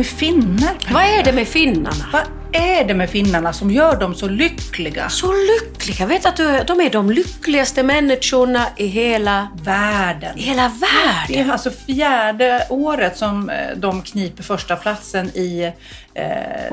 med finnar? Vad är det med finnarna? Vad är det med finnarna som gör dem så lyckliga? Så lyckliga! Vet att du, de är de lyckligaste människorna i hela, Världen. i hela Det världen. är alltså fjärde året som eh, de kniper första platsen i eh,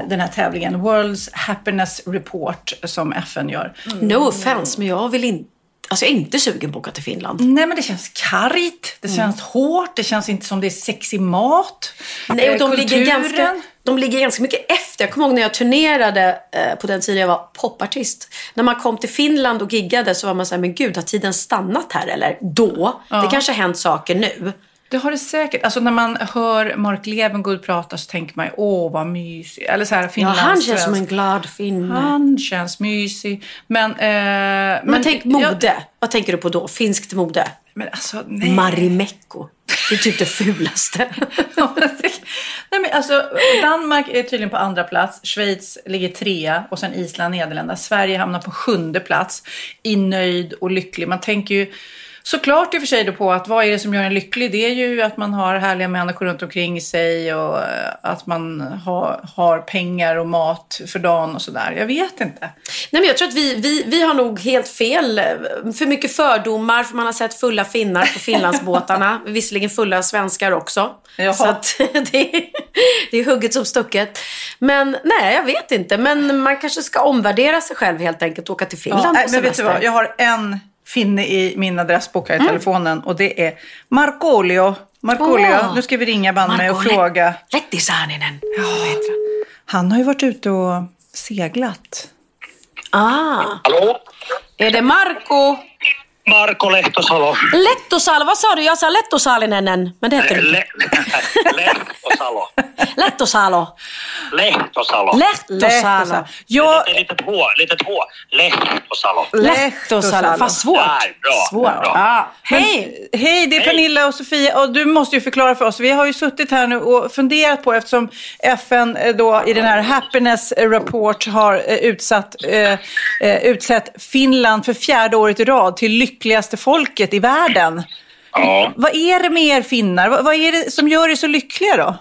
den här tävlingen. World's Happiness Report som FN gör. No offense, men jag vill inte... Alltså jag är inte sugen på att åka till Finland. Nej men det känns kargt, det känns hårt, det känns inte som det är sexig mat. Nej, och de ligger, kulturen. ganska, de ligger ganska mycket efter. Jag kommer ihåg när jag turnerade eh, på den tiden jag var popartist. När man kom till Finland och giggade så var man så här, men gud, har tiden stannat här eller? Då? Det kanske har hänt saker nu. Det har det säkert. Alltså när man hör Mark Levengood prata så tänker man ju, åh vad mysigt. Eller så här Ja, finlandssvensk. han känns som en glad finne. Han känns mysig. Men, eh, men, Men tänk mode. Jag, Vad tänker du på då? Finskt mode? men alltså, nej. Marimekko. Det är typ det fulaste. nej men alltså, Danmark är tydligen på andra plats. Schweiz ligger trea och sen Island, Nederländerna. Sverige hamnar på sjunde plats. I nöjd och lycklig. Man tänker ju såklart i och för sig då på att vad är det som gör en lycklig? Det är ju att man har härliga människor runt omkring sig och eh, att man har, har pengar och mat för dagen och sådär. Jag vet inte. Nej, men jag tror att vi, vi, vi har nog helt fel. För mycket fördomar, för man har sett fulla finnar på Finlandsbåtarna. Visserligen fulla svenskar också. Jaha. Så att det, är, det är hugget som stucket. Men nej, jag vet inte. Men man kanske ska omvärdera sig själv helt enkelt och åka till Finland Ja, på nej, men vet du semester. vad? Jag har en finne i min adressbok här i telefonen och det är Markolio. Markolio, Åh. nu ska vi ringa band med och fråga. Lettisaaninen. Han har ju varit ute och seglat. Ah, Hallå? är det Marko? Marko Lehtosalo. Lettosalo, vad sa du? Jag sa Lettosaalinen, men det heter Le- Lehtosalo. Lettosalo. Lehtosalo. Lettosalo. Ja, Lite, litet H, litet H. Lehtosalo. Lettosalo. Fast svårt. Där, bra. Svårt. bra. Ja. Hej! hej, det är Pernilla och Sofia och du måste ju förklara för oss. Vi har ju suttit här nu och funderat på eftersom FN eh, då i den här Happiness Report har eh, utsatt, eh, eh, utsett Finland för fjärde året i rad till lyckligaste folket i världen. Ja. Vad är det med er finnar? Vad, är det som gör er så lyckliga då?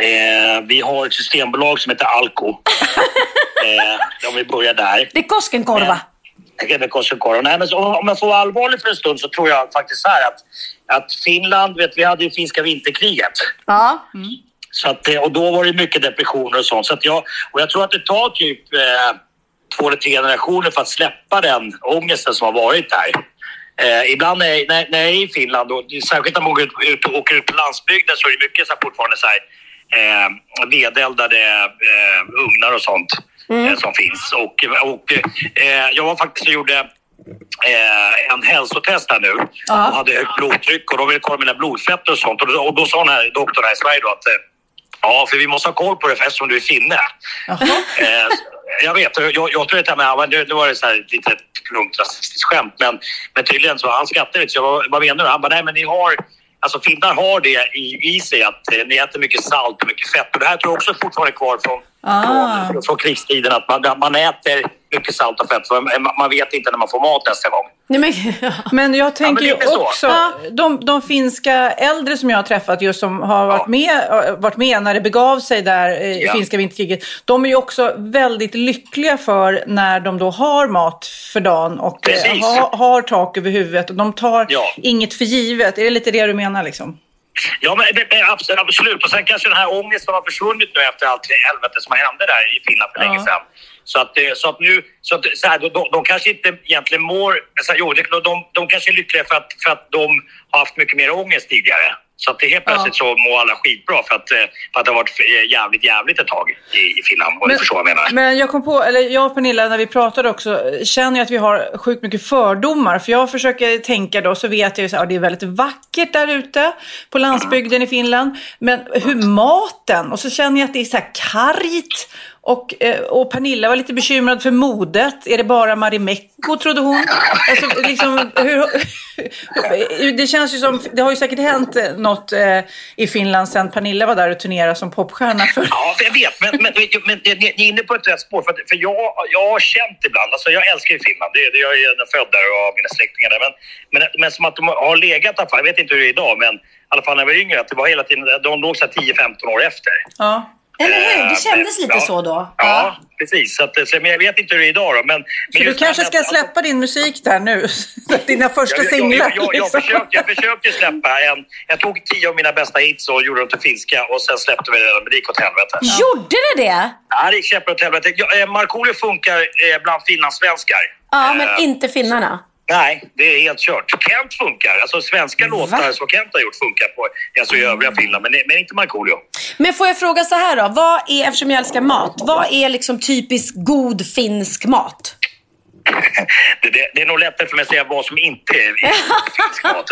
Eh, vi har ett systembolag som heter Alko. eh, om vi börjar där. Det är Koskenkorva. med Koskenkorva. Nej, men så, om jag får vara allvarlig för en stund så tror jag faktiskt så här att, att Finland, vet, vi hade ju finska vinterkriget. Ja. Så att, eh, och då var det mycket depressioner och sånt. Så att jag, och jag tror att det tar typ eh, två eller tre generationer för att släppa den ångesten som har varit där. Eh, ibland jag, när, när jag är i Finland, och särskilt när man åker ut, ut, åker ut på landsbygden så är det mycket så här, fortfarande så här, eh, vedeldade eh, ugnar och sånt eh, som finns. Och, och eh, jag var faktiskt och gjorde eh, en hälsotest här nu och hade högt blodtryck och då ville kolla mina blodfetter och sånt. Och då, och då sa den här doktorn här i Sverige då att eh, ja, för vi måste ha koll på det eftersom du är finne. Jag vet, jag, jag tror att det här med, nu, nu var det så här lite plumpt rasistiskt skämt men, men tydligen så han skrattade lite så jag vad, vad menar du? Han bara, nej men ni har Alltså finnar har det i, i sig att eh, ni äter mycket salt och mycket fett och det här tror jag också fortfarande är kvar från Ah. från, från krigstiden. Att man, man äter mycket salt och fett. för Man, man vet inte när man får mat nästa gång. Nej, men, Men jag tänker Ja, men ju så. också, Ja. de, de finska äldre som jag har träffat just som har varit, med, varit med när det begav sig där eh, i Ja. finska vinterkriget. De är ju också väldigt lyckliga för när de då har mat för dagen och eh, Precis. har, har tak över huvudet och de tar Ja. inget för givet. Är det lite det du menar liksom? Ja, men, absolut. Och sen kanske den här ångesten har försvunnit nu efter allt helvete som hände där i Finland för Ja. länge sedan. Så att, eh, så att nu, så att, så här, de, de, de kanske inte egentligen mår... Så här, jo, de, de, de kanske är lyckliga för att, för att de har haft mycket mer ångest tidigare. Så att det helt plötsligt så mår alla skitbra för att, eh, för att det har varit eh, jävligt, jävligt ett tag i, i Finland. Och du förstår vad jag menar. men jag kom på, eller jag och Pernilla när vi pratade också, känner jag att vi har sjukt mycket fördomar. För jag försöker tänka då, så vet jag ju ja, det är väldigt vackert där ute på landsbygden i Finland. Men hur maten, och så känner jag att det är så här kargt. Och, eh, och Pernilla var lite bekymrad för modet. Är det bara Marimekko, trodde hon? Alltså, liksom, hur, det känns ju som, det har ju säkert hänt eh, något eh, i Finland sen Pernilla var där och turnerade som popstjärna. För, Ja, jag vet. Men, men, men ni, ni är inne på ett rätt spår. För, för jag, jag har känt ibland, alltså jag älskar ju Finland. Det, jag är född där och har mina släktingar där. Men, men, men som att de har legat jag vet inte hur det är idag, men i alla fall när jag var yngre, att det var hela tiden, de låg så här 10-15 år efter. ja. Eller hur? Det Eh, kändes lite ja. så då. Ja, precis. Så, att, så, men jag vet inte hur det är idag då. Men, Så men du kanske ska att- släppa din musik där nu? Dina första jag, jag, singlar. jag, jag, jag, liksom. försökte, jag försökte släppa en... Jag tog tio av mina bästa hits och gjorde dem till finska och sen släppte vi det, men det gick åt helvete. Gjorde det det? Ja, det gick käpprätt åt helvete. Ja, eh, Markoolio funkar eh, bland finlandssvenskar. Ja, men Eh, inte finnarna. Nej, det är helt kört. Kent funkar. Alltså svenska låtar som Kent har gjort funkar på alltså, i övriga Finland, men, men inte Markoolio. Men får jag fråga så här då. Vad är, eftersom jag älskar mat, vad är liksom typisk god finsk mat? Det, det, det är nog lättare för mig att säga vad som inte är finsk mat.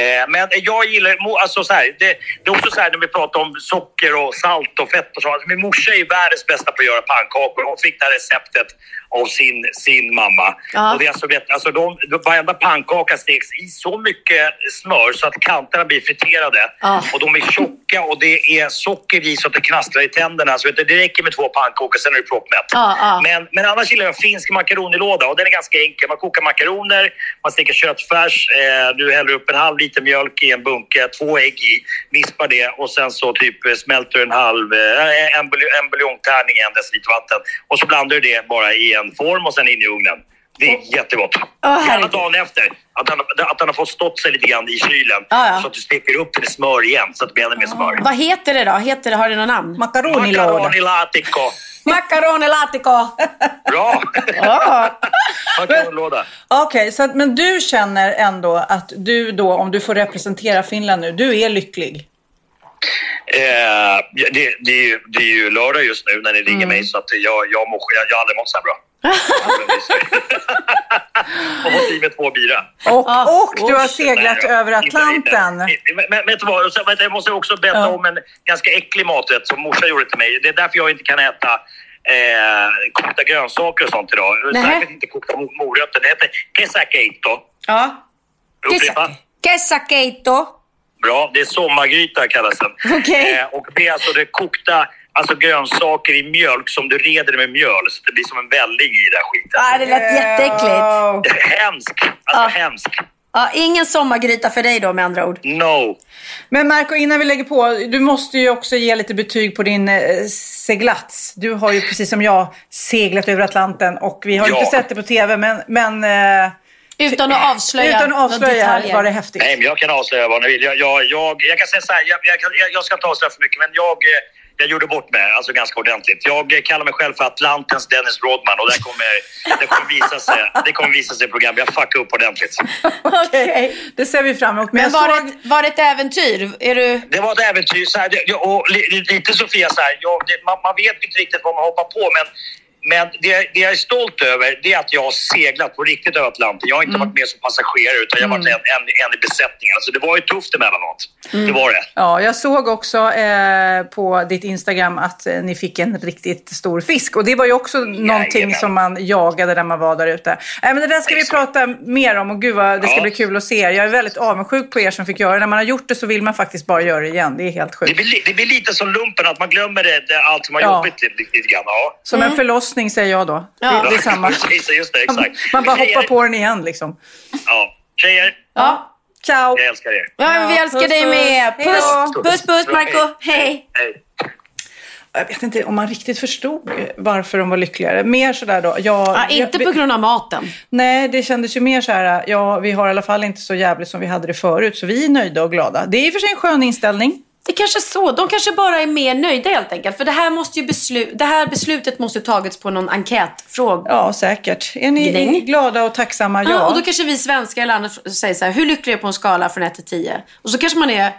Eh, men jag gillar, alltså så här, det, det är också så här när vi pratar om socker och salt och fett och så. Alltså, min morsa är världens bästa på att göra pannkakor. Hon fick det här receptet av sin, sin mamma. Ja. Och det är alltså, alltså de, varenda pannkaka steks i så mycket smör så att kanterna blir friterade. Ja. Och de är tjocka och det är socker i så att det knastrar i tänderna. Så det räcker med två pannkakor, sen är du proppmätt. Ja. Men, men annars gillar jag finsk makaronilåda och den är ganska enkel. Man kokar makaroner, man steker köttfärs, eh, du häller upp en halv liter mjölk i en bunke, två ägg i, vispar det och sen så typ eh, smälter en halv, eh, en, en buljongtärning i en deciliter vatten och så blandar du det bara i en form och sen in i ugnen. Det är jättegott. Gärna herregud. dagen efter. Att han, att han har fått stått sig lite grann i kylen Ja, ja. så att du steker upp det i smör igen så att det blir ännu mer smör. Vad heter det då? Heter det, har det något namn? Makaronilåda. Macaroni latico. Macaroni latico. Bra! Ja. Makaronilåda. Okej, så att, men du känner ändå att du då, om du får representera Finland nu, du är lycklig? Eh, det, det, är ju, det är ju lördag just nu när ni ringer mig så att jag, jag, mår, jag, jag har aldrig mått så här bra. och fått i mig två bira. Och, och du har seglat Nej, över inte- Atlanten. inte- Men, men sen, vänta, Jag måste också berätta Ja. om en ganska äcklig maträtt som morsan gjorde till mig. Det är därför jag inte kan äta eh, kokta grönsaker och sånt idag. Särskilt inte kokta mo- morötter. Det heter kesakeito. Ja. Upprepa. Kesakeito. Bra, det är sommargryta kallas den. Okej. Eh, och det är alltså det kokta alltså grönsaker i mjölk som du reder med mjöl så det blir som en välling i den här skiten. Ja, det lät jätteäckligt. Oh. Hemsk! Alltså Ja. hemsk. Ja, ingen sommargryta för dig då med andra ord. No. Men Marco, innan vi lägger på, du måste ju också ge lite betyg på din eh, seglats. Du har ju precis som jag seglat över Atlanten och vi har Ja. inte sett det på TV, men, men eh, Utan att avslöja utan att avslöja var det häftigt. Nej, men jag kan avslöja vad ni vill. Jag, jag, jag, jag kan säga så här, jag, jag, jag ska inte avslöja för mycket, men jag, eh, jag gjorde bort mig alltså ganska ordentligt. Jag kallar mig själv för Atlantens Dennis Rodman och det kommer, det kommer, visa, sig, det kommer visa sig i programmet. Jag fuckade upp ordentligt. Okej. Det ser vi fram emot. Men, Men var det, såg... ett, var det ett äventyr? Är du... Det var ett äventyr. Så här, det, och li- lite Sofia, så här, jag, det, man, man vet inte riktigt vad man hoppar på, men men det, det jag är stolt över det är att jag har seglat på riktigt över Atlanten. Jag har inte varit med som passagerare utan jag har varit en, en, en i besättningen. Så det var ju tufft emellanåt. Det var det. Ja, jag såg också eh, på ditt Instagram att eh, ni fick en riktigt stor fisk. Och det var ju också någonting Jajamän. som man jagade när man var där ute. Men det där ska vi prata mer om och gud vad det ska Ja. bli kul att se er. Jag är väldigt avundsjuk på er som fick göra det. När man har gjort det så vill man faktiskt bara göra det igen. Det är helt Det sjukt. blir, li- det blir lite som lumpen, att man glömmer det, det, allt som har Ja. jobbigt lite, lite grann. Ja. Som en förlossning säger jag då. Ja. Det, det är samma. Precis, just det, exakt. Man bara Tjejer- hoppar på den igen liksom. Ja. Tjejer, Ja. Ciao! jag älskar er. Ja, men vi älskar puss, dig med. Puss, puss, puss Marco. Hej. Hej. Jag vet inte om man riktigt förstod varför de var lyckligare. Mer sådär då. Jag, Ja, inte jag, på grund av maten. Nej, det kändes ju mer så här, ja, vi har i alla fall inte så jävligt som vi hade det förut, så vi är nöjda och glada. Det är i och för sig en skön inställning. Det kanske är så. De kanske bara är mer nöjda helt enkelt. För det här, måste ju beslu- det här beslutet måste ju tagits på någon enkätfråga. Ja, säkert. Är ni Gäng. glada och tacksamma? Ja. Ja. Och då kanske vi svenskar eller andra f- säger så här, hur lycklig är du på en skala från 1 till 10? Och så kanske man är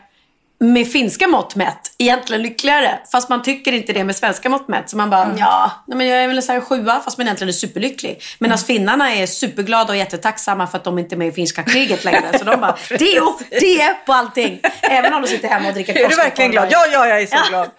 med finska mått mätt egentligen lyckligare. Fast man tycker inte det med svenska mått mätt. Så man bara, ja, nej, men jag är väl här sjua fast man egentligen är superlycklig. Medan finnarna är superglada och jättetacksamma för att de inte är med i finska kriget längre. Så de bara, det är det på allting. Även om de sitter hemma och dricker är du verkligen glad? Ja, ja, jag är så glad.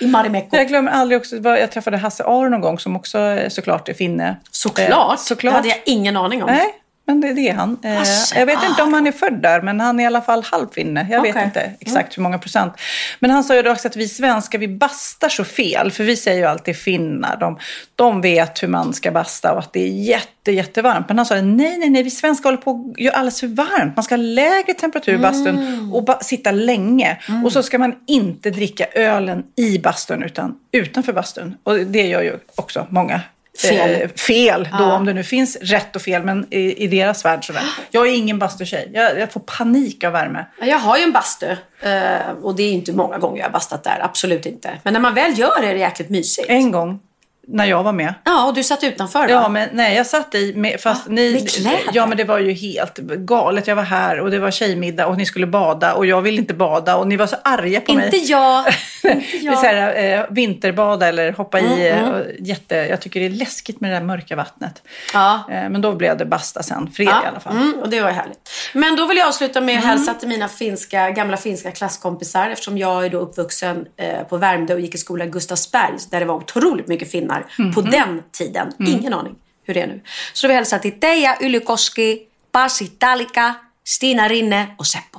I Marimekko. Jag glömmer aldrig också, jag träffade Hasse Aro någon gång som också såklart är finne. Såklart. Eh, såklart. Det hade jag ingen aning om. Nej, men det, det är han. Eh, Hasse jag vet inte om han är född där, men han är i alla fall halvfinne. Jag vet Okej. inte exakt hur många procent. Men han sa ju också att vi svenskar, vi bastar så fel. För vi säger ju alltid finnar, de, de vet hur man ska basta och att det är jätte, jättevarmt. Men han sa nej, nej, nej, vi svenskar håller på att göra alldeles för varmt. Man ska ha lägre temperatur i bastun och ba- sitta länge. Och så ska man inte dricka ölen i bastun, utan utanför bastun. Och det gör ju också många Fel. eh, fel då, om det nu finns rätt och fel, men i, i deras värld sådär. Jag är ingen bastukej. Jag, jag får panik av värme. Jag har ju en bastu eh, och det är inte många gånger jag har bastat där. Absolut inte. Men när man väl gör det är det jäkligt mysigt. En gång, när jag var med. Ja, och du satt utanför va? Ja, men nej, jag satt i, med, fast Ah, ni... med kläder? Ja, men det var ju helt galet. Jag var här och det var tjejmiddag och ni skulle bada och jag ville inte bada och ni var så arga på mig. Inte jag. Inte jag. så här, eh, vinterbada eller hoppa i. Mm, och Jätte, jag tycker det är läskigt med det där mörka vattnet. Ja. Eh, men då blev det basta sen, fred i alla fall. Mm, och det var härligt. Men då vill jag avsluta med att Mm. hälsa till mina finska, gamla finska klasskompisar. Eftersom jag är då uppvuxen eh, på Värmdö och gick i skola i Gustavsberg. Där det var otroligt mycket finnar på Mhm. den tiden. Mm. Ingen aning hur det är nu. Så då vill jag hälsa till Teija Ylikoski, Pasi Talika, Stina Rinne och Seppo.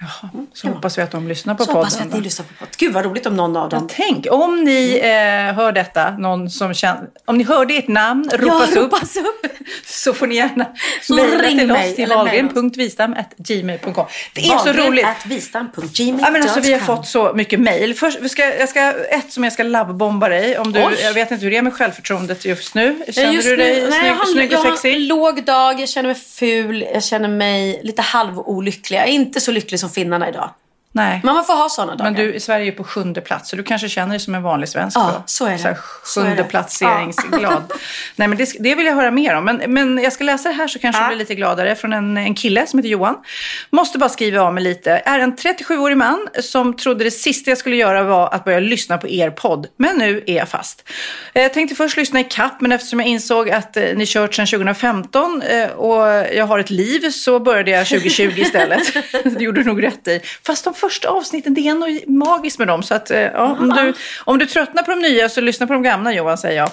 Jaha, så hoppas vi att de lyssnar på Så hoppas vi podden. att ni lyssnar på podden. Gud vad roligt om någon av dem. Ja, tänk, om ni eh, hör detta, någon som känner, om ni hörde ert namn ropas, ja, upp, ropas upp. så får ni gärna Så mejla till mig, oss till wahlgren.vistam.gmail.com. Det är så roligt. Ja, men alltså, vi har fått så mycket mejl. Först, vi ska, jag ska, ett som jag ska lovebomba dig. Om du, Oj. jag vet inte hur det är med självförtroendet just nu. Känner Just du dig nu, nej, snygg, jag, har, snygg och jag har sexig? en låg dag, jag känner mig ful, jag känner mig lite halvolycklig. Jag är inte så lycklig som som finnarna idag. Nej. Men man får ha sådana dagar. Men du, i Sverige är på sjunde plats, så du kanske känner dig som en vanlig svensk Ja, då? så är det. här Så är det. sjunde placeringsglad. Nej, men det, det vill jag höra mer om. Men, men jag ska läsa det här så kanske Ja. du blir lite gladare. Från en, en kille som heter Johan. Måste bara skriva av mig lite. Är en 37-årig man som trodde det sista jag skulle göra var att börja lyssna på er podd. Men nu är jag fast. Eh, Jag tänkte först lyssna i kapp, men eftersom jag insåg att eh, ni kört sedan 2015 eh, och jag har ett liv så började jag 2020 istället. det gjorde du nog rätt i. Fast de första avsnitten, det är något magiskt med dem. Så att, eh, ja, om, du, om du tröttnar på de nya så lyssna på de gamla Johan, säger jag.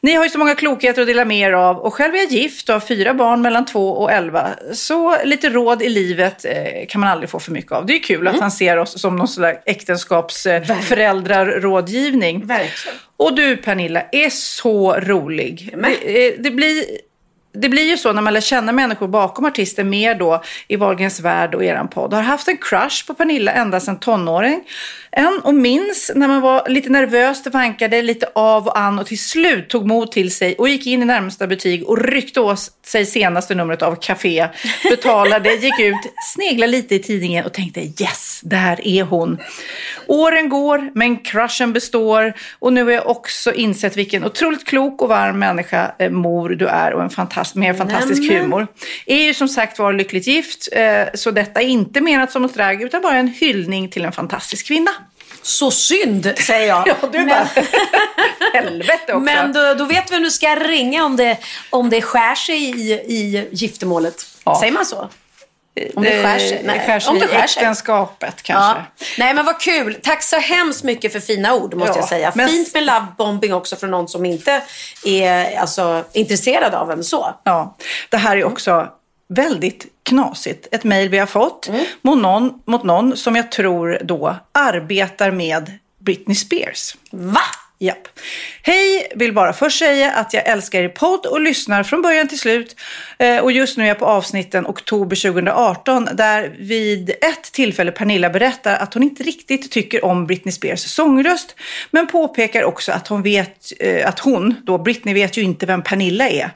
Ni har ju så många klokheter att dela med er av och själv är jag gift och har fyra barn mellan två och elva. Så lite råd i livet eh, kan man aldrig få för mycket av. Det är kul att han ser oss som någon slags äktenskapsföräldrarådgivning. Verkligen. Och du Pernilla är så rolig. Det, eh, det, blir, det blir ju så när man lär känna människor bakom artister mer då i Wahlgrens värld och eran podd. Har haft en crush på Pernilla ända sedan tonåring. En och minns när man var lite nervös, det vankade lite av och an och till slut tog mod till sig och gick in i närmsta butik och ryckte åt sig senaste numret av Café. Betalade, gick ut, sneglade lite i tidningen och tänkte yes, där är hon. Åren går, men crushen består och nu har jag också insett vilken otroligt klok och varm människa, eh, mor du är och en fantastisk fantast med fantastisk Nämen. humor. Är ju som sagt var lyckligt gift, eh, så detta är inte menat som något drag utan bara en hyllning till en fantastisk kvinna. Så synd, säger jag. Ja, du bara, helvete också. Men då, då vet vi du ska ringa om det, om det skär sig i, i giftermålet. Ja. Säger man så? Om det skär sig? Nej, Nej, skär sig om det skär sig. äktenskapet kanske. Ja. Nej men vad kul. Tack så hemskt mycket för fina ord måste Ja, jag säga. men- Fint med lovebombing också från någon som inte är alltså, intresserad av en så. Ja, det här är också väldigt knasigt. Ett mejl vi har fått Mm. mot, någon, mot någon som jag tror då arbetar med Britney Spears. Va? Japp. Hej, vill bara först säga att jag älskar er podd och lyssnar från början till slut. Eh, Och just nu är jag på avsnitten oktober 2018 där vid ett tillfälle Pernilla berättar att hon inte riktigt tycker om Britney Spears sångröst. Men påpekar också att hon vet, eh, att hon, då Britney vet ju inte vem Pernilla är.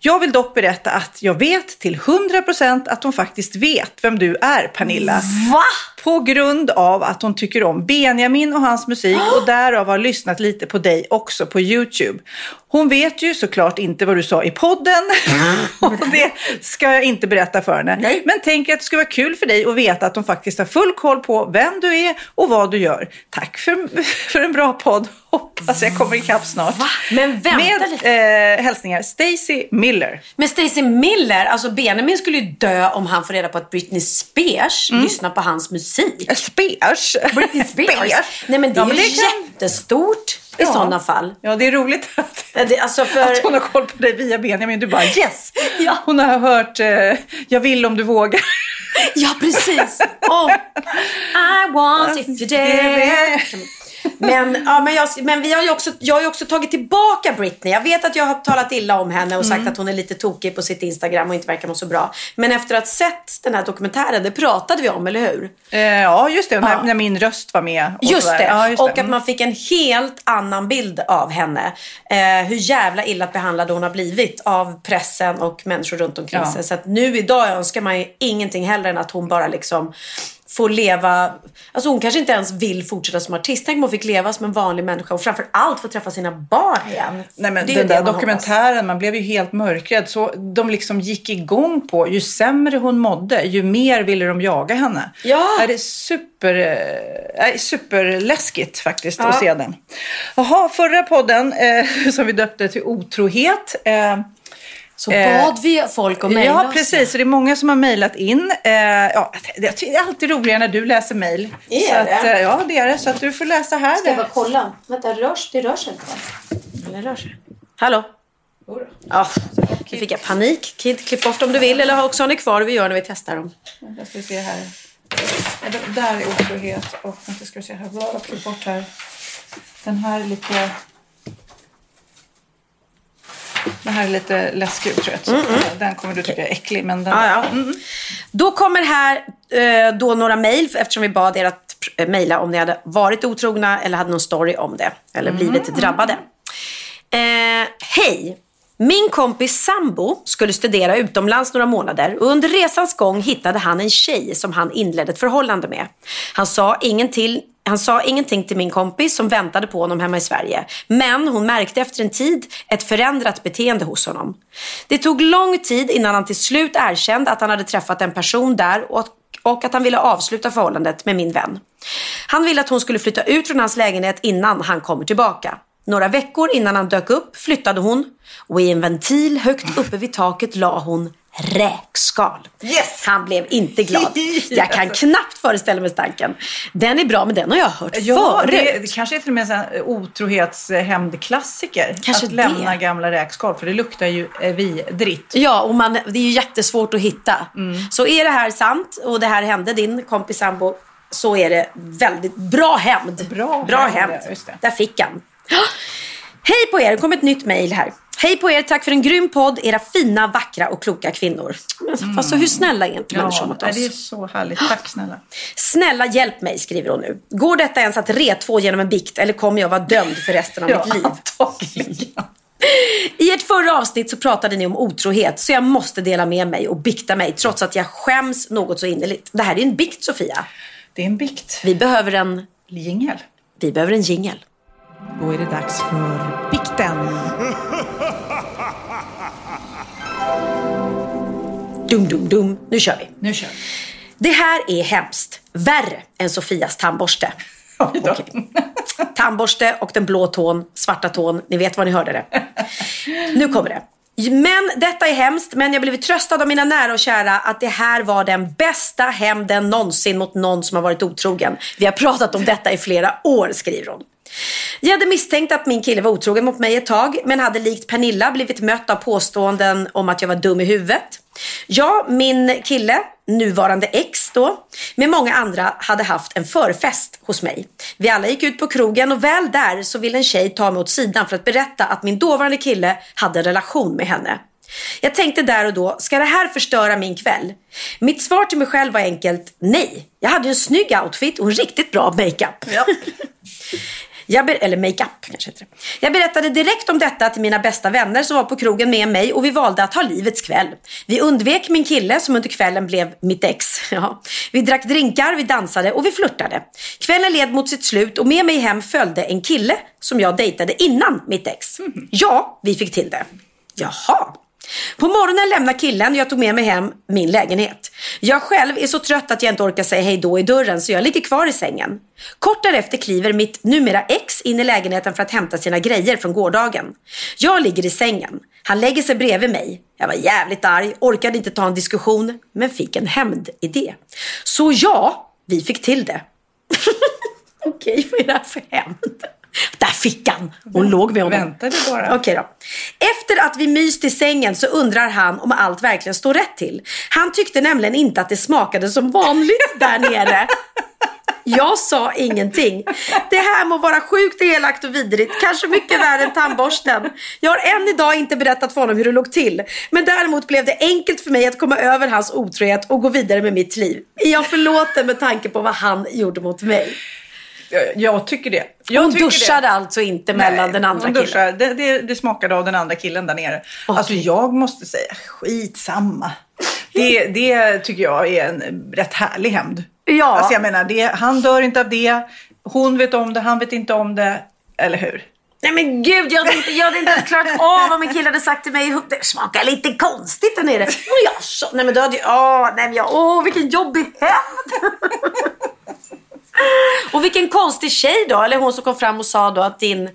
Jag vill dock berätta att jag vet till 100% att hon faktiskt vet vem du är Pernilla. Va? På grund av att hon tycker om Benjamin och hans musik och därav har lyssnat lite på dig också på YouTube. Hon vet ju såklart inte vad du sa i podden och det ska jag inte berätta för henne. Nej. Men tänker att det skulle vara kul för dig att veta att hon faktiskt har full koll på vem du är och vad du gör. Tack för, för en bra podd. Hoppas jag kommer ikapp snart. Va? Men vänta Med lite. eh, hälsningar Stacy Miller. Men Stacey Miller, alltså Benjamin skulle ju dö om han får reda på att Britney Spears Mm. lyssnar på hans musik. Spears. Britney Spears? Nej men det är Ja, ju men det kan- jättestort i Ja. sådana fall. Ja, det är roligt att, Det, alltså för... att hon har koll på dig via Benjamin. Du bara yes! Ja. Hon har hört eh, Jag vill om du vågar. Ja, precis. Oh. I want if you dare. Men, ja, men, jag, men vi har ju också, jag har ju också tagit tillbaka Britney. Jag vet att jag har talat illa om henne och sagt Mm. att hon är lite tokig på sitt Instagram och inte verkar må så bra. Men efter att ha sett den här dokumentären, det pratade vi om, eller hur? Eh, ja, just det. När, Ja. när min röst var med. och Just det. Ja, just och det. att man fick en helt annan bild av henne. Eh, hur jävla illa behandlad hon har blivit av pressen och människor runt omkring Ja. sig. Så att nu idag önskar man ju ingenting hellre än att hon bara liksom får leva, alltså hon kanske inte ens vill fortsätta som artist. Tänk om hon fick leva som en vanlig människa och framför allt få träffa sina barn igen. Nej, men den där man dokumentären, man blev ju helt mörkrädd. Så de liksom gick igång på, ju sämre hon mådde, ju mer ville de jaga henne. Ja. Det är super, eh, är superläskigt faktiskt Ja. att se den. Jaha, förra podden eh, som vi döpte till otrohet. Eh, Så Eh, bad vi folk att mejla Ja, precis. Så det är många som har mejlat in. Eh, ja, det är alltid roligare när du läser mejl. Är Så det? Att, eh, ja, det är det. Så att du får läsa här. Ska jag bara kolla? Vänta, rörs, det rör sig inte? Eller rör sig? Hallå? Ja, nu fick jag panik. Kid, klipp bort om du vill eller ha ni kvar. Vi gör när vi testar dem. Jag ska se här. Där är otrohet. Och vänta, ska vi se här. Vad klipp bort här. Den här är lite... Den här är lite läskig tror jag. Så Den kommer du tycka är äcklig. Men den... Ja, ja. Då kommer här eh, då några mejl eftersom vi bad er att eh, mejla om ni hade varit otrogna eller hade någon story om det. Eller blivit drabbade. Eh, Hej! Min kompis sambo skulle studera utomlands några månader och under resans gång hittade han en tjej som han inledde ett förhållande med. Han sa ingenting, han sa ingenting till min kompis som väntade på honom hemma i Sverige. Men hon märkte efter en tid ett förändrat beteende hos honom. Det tog lång tid innan han till slut erkände att han hade träffat en person där och, att han ville avsluta förhållandet med min vän. Han ville att hon skulle flytta ut från hans lägenhet innan han kommer tillbaka. Några veckor innan han dök upp flyttade hon och i en ventil högt uppe vid taket la hon räkskal. Yes! Han blev inte glad. Jag kan knappt föreställa mig stanken. Den är bra men den har jag hört Ja, förut. det, det kanske är till och med en otrohetshämndklassiker. Kanske att lämna det. gamla räkskal, för det luktar ju eh, vidrigt. Ja, och man, det är ju jättesvårt att hitta. Mm. Så är det här sant och det här hände din kompis sambo så är det väldigt bra hämnd. Bra bra hämnd. Där fick han. Hej på er, det kom ett nytt mejl här. Hej på er, tack för en grym podd, era fina, vackra och kloka kvinnor. Men, alltså, hur snälla är inte människor mot oss? det är så härligt. Tack snälla. Snälla hjälp mig, skriver hon nu. Går detta ens att retvå genom en bikt eller kommer jag vara dömd för resten av mitt liv? antagligen. I ert förra avsnitt så pratade ni om otrohet så jag måste dela med mig och bikta mig trots att jag skäms något så innerligt. Det här är en bikt Sofia. Det är en bikt. Vi behöver en, Jingel. vi behöver en jingel. Då är det dags för bikten. Dum, dum, dum. Nu kör vi. Nu kör vi. Det här är hemskt. Värre än Sofias tandborste. Okej. Tandborste och den blå tån, svarta tån. Ni vet var ni hörde det. Nu kommer det. Men detta är hemskt, men jag blev tröstad av mina nära och kära att det här var den bästa hämnden någonsin mot någon som har varit otrogen. Vi har pratat om detta i flera år, skriver hon. Jag hade misstänkt att min kille var otrogen mot mig ett tag, men hade likt Pernilla blivit mött av påståenden om att jag var dum i huvudet. Jag, min kille, nuvarande ex då, med många andra hade haft en förfest hos mig. Vi alla gick ut på krogen och väl där så ville en tjej ta mig åt sidan för att berätta att min dåvarande kille hade en relation med henne. Jag tänkte där och då, ska det här förstöra min kväll? Mitt svar till mig själv var enkelt nej. Jag hade ju en snygg outfit och en riktigt bra makeup. Ja. Jag ber- eller makeup kanske heter det. Jag berättade direkt om detta till mina bästa vänner som var på krogen med mig och vi valde att ha livets kväll. Vi undvek min kille som under kvällen blev mitt ex. Ja. Vi drack drinkar, vi dansade och vi flörtade. Kvällen led mot sitt slut och med mig hem följde en kille som jag dejtade innan mitt ex. Ja, vi fick till det. Jaha. På morgonen lämnar killen och jag tog med mig hem min lägenhet. Jag själv är så trött att jag inte orkar säga hej då i dörren så jag ligger kvar i sängen. Kort därefter kliver mitt numera ex in i lägenheten för att hämta sina grejer från gårdagen. Jag ligger i sängen. Han lägger sig bredvid mig. Jag var jävligt arg, orkade inte ta en diskussion, men fick en hämndidé. Så ja, vi fick till det. Okej, vad är det här för hämnd? Där fick han! Hon låg med honom. Väntade bara. Okej då. Efter att vi myst i sängen så undrar han om allt verkligen står rätt till. Han tyckte nämligen inte att det smakade som vanligt där nere. Jag sa ingenting. Det här må vara sjukt elakt och vidrigt, kanske mycket värre än tandborsten. Jag har än idag inte berättat för honom hur det låg till. Men däremot blev det enkelt för mig att komma över hans otrohet och gå vidare med mitt liv. Jag förlåten med tanke på vad han gjorde mot mig? Jag, tycker det. Jag Hon tycker duschade det. alltså inte mellan den andra hon killen. Det, det, det smakade av den andra killen där nere. Alltså jag måste säga, skitsamma. Det, det tycker jag är en rätt härlig hämnd. Ja. Alltså jag menar, det, han dör inte av det. Hon vet om det, han vet inte om det. Eller hur? Nej men gud, jag hade inte, jag hade inte ens klarat av vad min kille hade sagt till mig. Det smakar lite konstigt där nere. Och jag så, nej men då hade jag, åh, nej men jag, åh vilken jobbig hämnd. Och vilken konstig tjej då, eller hon som kom fram och sa då att din,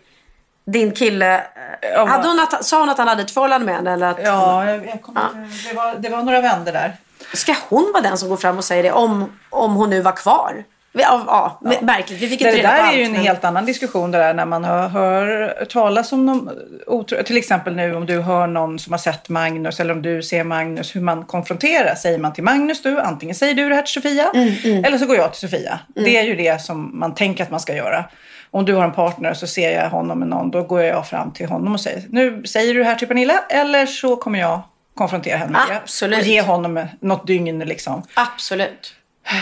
din kille, Ja, hade hon att, sa hon att han hade ett förhållande med henne? Eller att, Ja, jag, jag kommer, Det, var, det var några vänner där. Ska hon vara den som går fram och säger det om, om hon nu var kvar? Ja, ja, märkligt. Vi fick inte Det reda på där är allt, ju en men- helt annan diskussion det där när man hör, hör talas om någon otro, till exempel nu om du hör någon som har sett Magnus eller om du ser Magnus hur man konfronterar. Säger man till Magnus du, antingen säger du det här till Sofia Mm, eller så går jag till Sofia. Det är ju det som man tänker att man ska göra. Om du har en partner så ser jag honom med någon, då går jag fram till honom och säger nu säger du det här till Pernilla eller så kommer jag konfrontera henne med. Absolut. Och ge honom något dygn liksom. Absolut.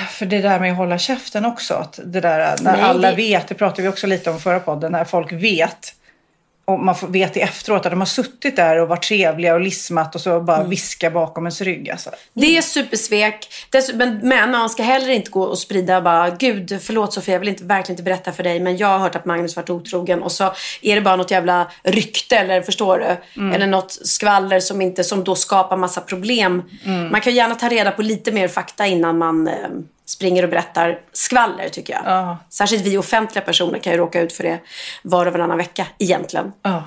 För det där med att hålla käften också. Att det där när Nej, alla det- vet, det pratade vi också lite om förra podden, när folk vet och man vet det efteråt att de har suttit där och varit trevliga och lismat och så bara Mm. viska bakom ens rygg. Alltså. Det är supersvek. Men man ska heller inte gå och sprida bara, gud förlåt Sofia, jag vill inte, verkligen inte berätta för dig men jag har hört att Magnus varit otrogen och så är det bara något jävla rykte eller förstår du? Mm. Eller något skvaller som, inte, som då skapar massa problem. Mm. Man kan gärna ta reda på lite mer fakta innan man eh, springer och berättar skvaller tycker jag. Ja. Särskilt vi offentliga personer kan ju råka ut för det var och varannan vecka egentligen. Ja.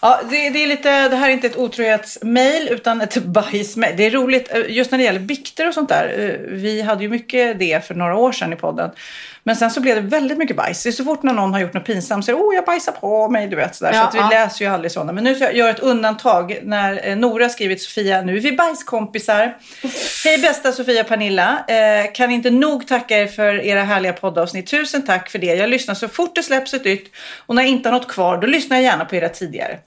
Ja, det, det, är lite, det här är inte ett otrohetsmail utan ett bajsmail. Det är roligt eh, just när det gäller bikter och sånt där. eh, Vi hade ju mycket det för några år sedan i podden. Men sen så blev det väldigt mycket bajs. Det är så fort när någon har gjort något pinsamt så är det oh jag bajsar på mig. Du vet, sådär. Ja, så vi ja. läser ju aldrig sådana. Men nu ska jag göra ett undantag när eh, Nora skrivit Sofia, nu är vi bajskompisar. Hej bästa Sofia och Pernilla. Eh, kan inte nog tacka er för era härliga poddavsnitt. Tusen tack för det. Jag lyssnar så fort det släpps ett nytt. Och när jag inte har något kvar då lyssnar jag gärna på era tidigare.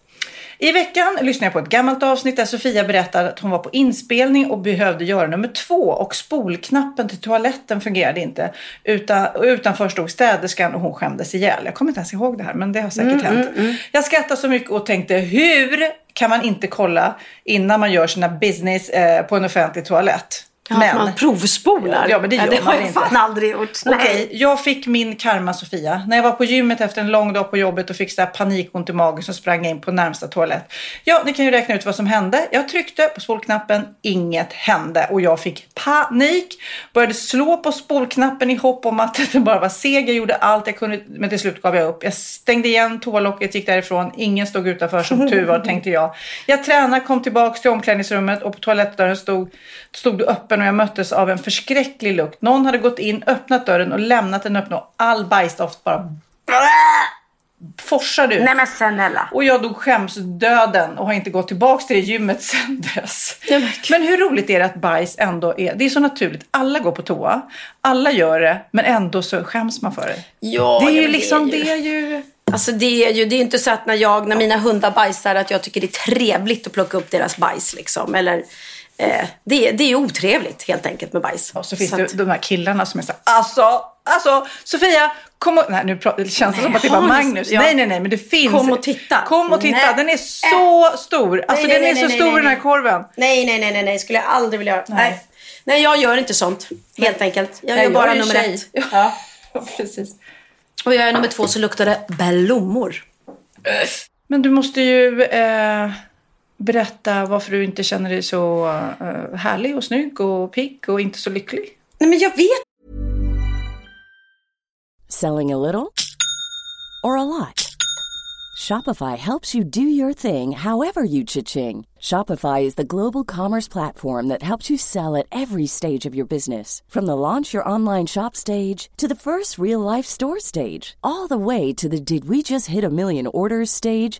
I veckan lyssnade jag på ett gammalt avsnitt där Sofia berättade att hon var på inspelning och behövde göra nummer två och spolknappen till toaletten fungerade inte. Utan, utanför stod städerskan och hon skämdes ihjäl. Jag kommer inte ens ihåg det här men det har säkert hänt. Jag skrattade så mycket och tänkte hur kan man inte kolla innan man gör sina business eh, på en offentlig toalett? Ja, men, man provspolar. Ja, men det gör det man har jag inte. fan aldrig gjort. Nej. Okej, jag fick min karma Sofia. När jag var på gymmet efter en lång dag på jobbet och fick så här panikont i magen så sprang jag in på närmsta toalett. Ja, ni kan ju räkna ut vad som hände. Jag tryckte på spolknappen, inget hände och jag fick panik. Började slå på spolknappen i hopp om att det bara var seg. Jag gjorde allt jag kunde men till slut gav jag upp. Jag stängde igen toalocket, gick därifrån. Ingen stod utanför som tur var tänkte jag. Jag tränade, kom tillbaks till omklädningsrummet och på toalettdörren stod, stod det öppen och jag möttes av en förskräcklig lukt. Någon hade gått in, öppnat dörren och lämnat den öppen och all bajsdoft bara forsade ut. Nej men snälla. Och jag dog skämsdöden och har inte gått tillbaka till det gymmet sedan dess. Nej, men Men hur roligt är det att bajs ändå är, det är så naturligt. Alla går på toa, alla gör det, men ändå så skäms man för det. Ja, det är ja, ju liksom, det är ju- det är ju... Alltså det är ju det är inte så att när jag, när mina hundar bajsar att jag tycker det är trevligt att plocka upp deras bajs liksom. Eller, eh, det, är- det är otrevligt helt enkelt med bajs. Och så finns Så det att- de här killarna som är så alltså, alltså, Sofia, kom och... Nej, nu det känns det som att det var Magnus. ja. Nej, nej, nej, men det finns... Kom och titta. Kom och titta, Nej. den är så stor. Alltså nej, den nej, är så nej, stor nej, den här nej. korven. Nej, nej, nej, nej, nej, skulle jag aldrig vilja göra. Nej. nej. jag gör inte sånt. Helt enkelt. Jag Nej, gör bara är ju nummer tjej. ett. Ja, precis. Och jag är nummer två så luktar det blommor. Men du måste ju eh, berätta varför du inte känner dig så eh, härlig och snygg och pigg och inte så lycklig. Nej, men jag vet Selling a little or a lot? Shopify helps you do your thing however you cha-ching. Shopify is the global commerce platform that helps you sell at every stage of your business. From the launch your online shop stage to the first real life store stage, all the way to the did we just hit a million orders stage.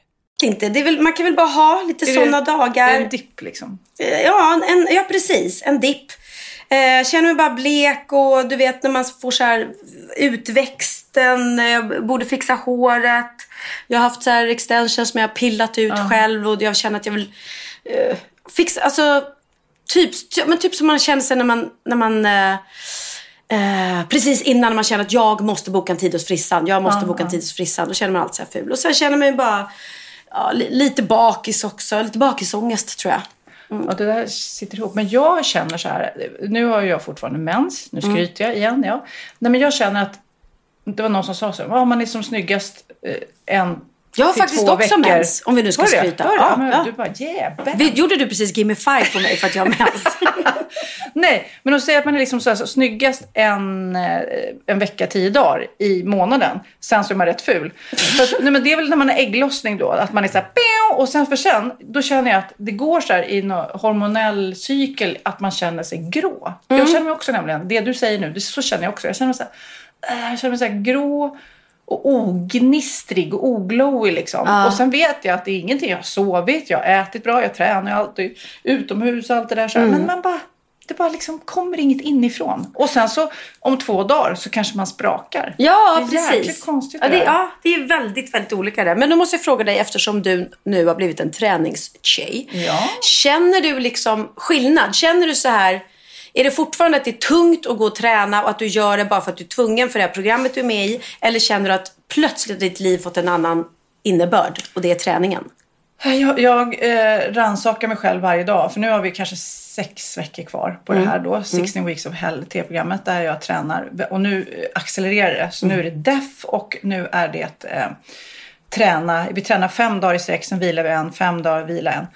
Inte. Det väl, man kan väl bara ha lite sådana dagar. En dipp liksom? Eh, ja, en, ja precis. En dipp. Eh, känner mig bara blek och du vet när man får så här utväxten, jag borde fixa håret. Jag har haft så här extensions som jag har pillat ut uh. själv och jag känner att jag vill eh, fixa, alltså typ, men typ som man känner sig när man, när man eh, Eh, precis innan man känner att jag måste boka en tid hos frissan. Jag måste uh, boka en tid hos frissan. Då känner man alltid så här ful. Och sen känner man ju bara ja, lite bakis också. Lite bakisångest tror jag. Mm. Och det där sitter ihop. Men jag känner så här, nu har jag fortfarande mens, nu mm. skryter jag igen. Ja. Nej, men jag känner att, det var någon som sa så, ja, man är som snyggast eh, en jag har faktiskt också veckor. mens, om vi nu ska var skryta. Var ja, ja. Du bara, yeah, Gjorde du precis gimme five på mig för att jag har mens? Nej, men att säga att man är liksom så, här, så snyggast en, eh, en vecka, tio dagar i månaden. Sen så är man rätt ful. för, nej, men det är väl när man har ägglossning då, att man är så här, och sen för sen, då känner jag att det går så här i en hormonell cykel att man känner sig grå. Mm. Jag känner mig också nämligen, det du säger nu, det, så känner jag också. Jag känner mig så här, äh, jag känner mig så här grå och ognistrig och oglowy liksom. Ja. Och sen vet jag att det är ingenting. Jag har sovit, jag har ätit bra, jag tränar alltid utomhus och allt det där. Så mm. Men man bara, det bara liksom kommer inget inifrån. Och sen så om två dagar så kanske man sprakar. Ja, det är precis. konstigt. Ja det, ja, det är väldigt, väldigt olika det. Men då måste jag fråga dig eftersom du nu har blivit en träningstjej. Ja. Känner du liksom skillnad? Känner du så här är det fortfarande att det är tungt att gå och träna och att du gör det bara för att du är tvungen för det här programmet du är med i? Eller känner du att plötsligt ditt liv fått en annan innebörd och det är träningen? Jag, jag eh, rannsakar mig själv varje dag för nu har vi kanske sex veckor kvar på mm. det här då. 16 mm. Weeks of Hell, T-programmet där jag tränar. Och nu accelererar det. Så mm. nu är det DEF och nu är det eh, träna. Vi tränar fem dagar i sträck, sen vilar vi en, fem dagar, vila en.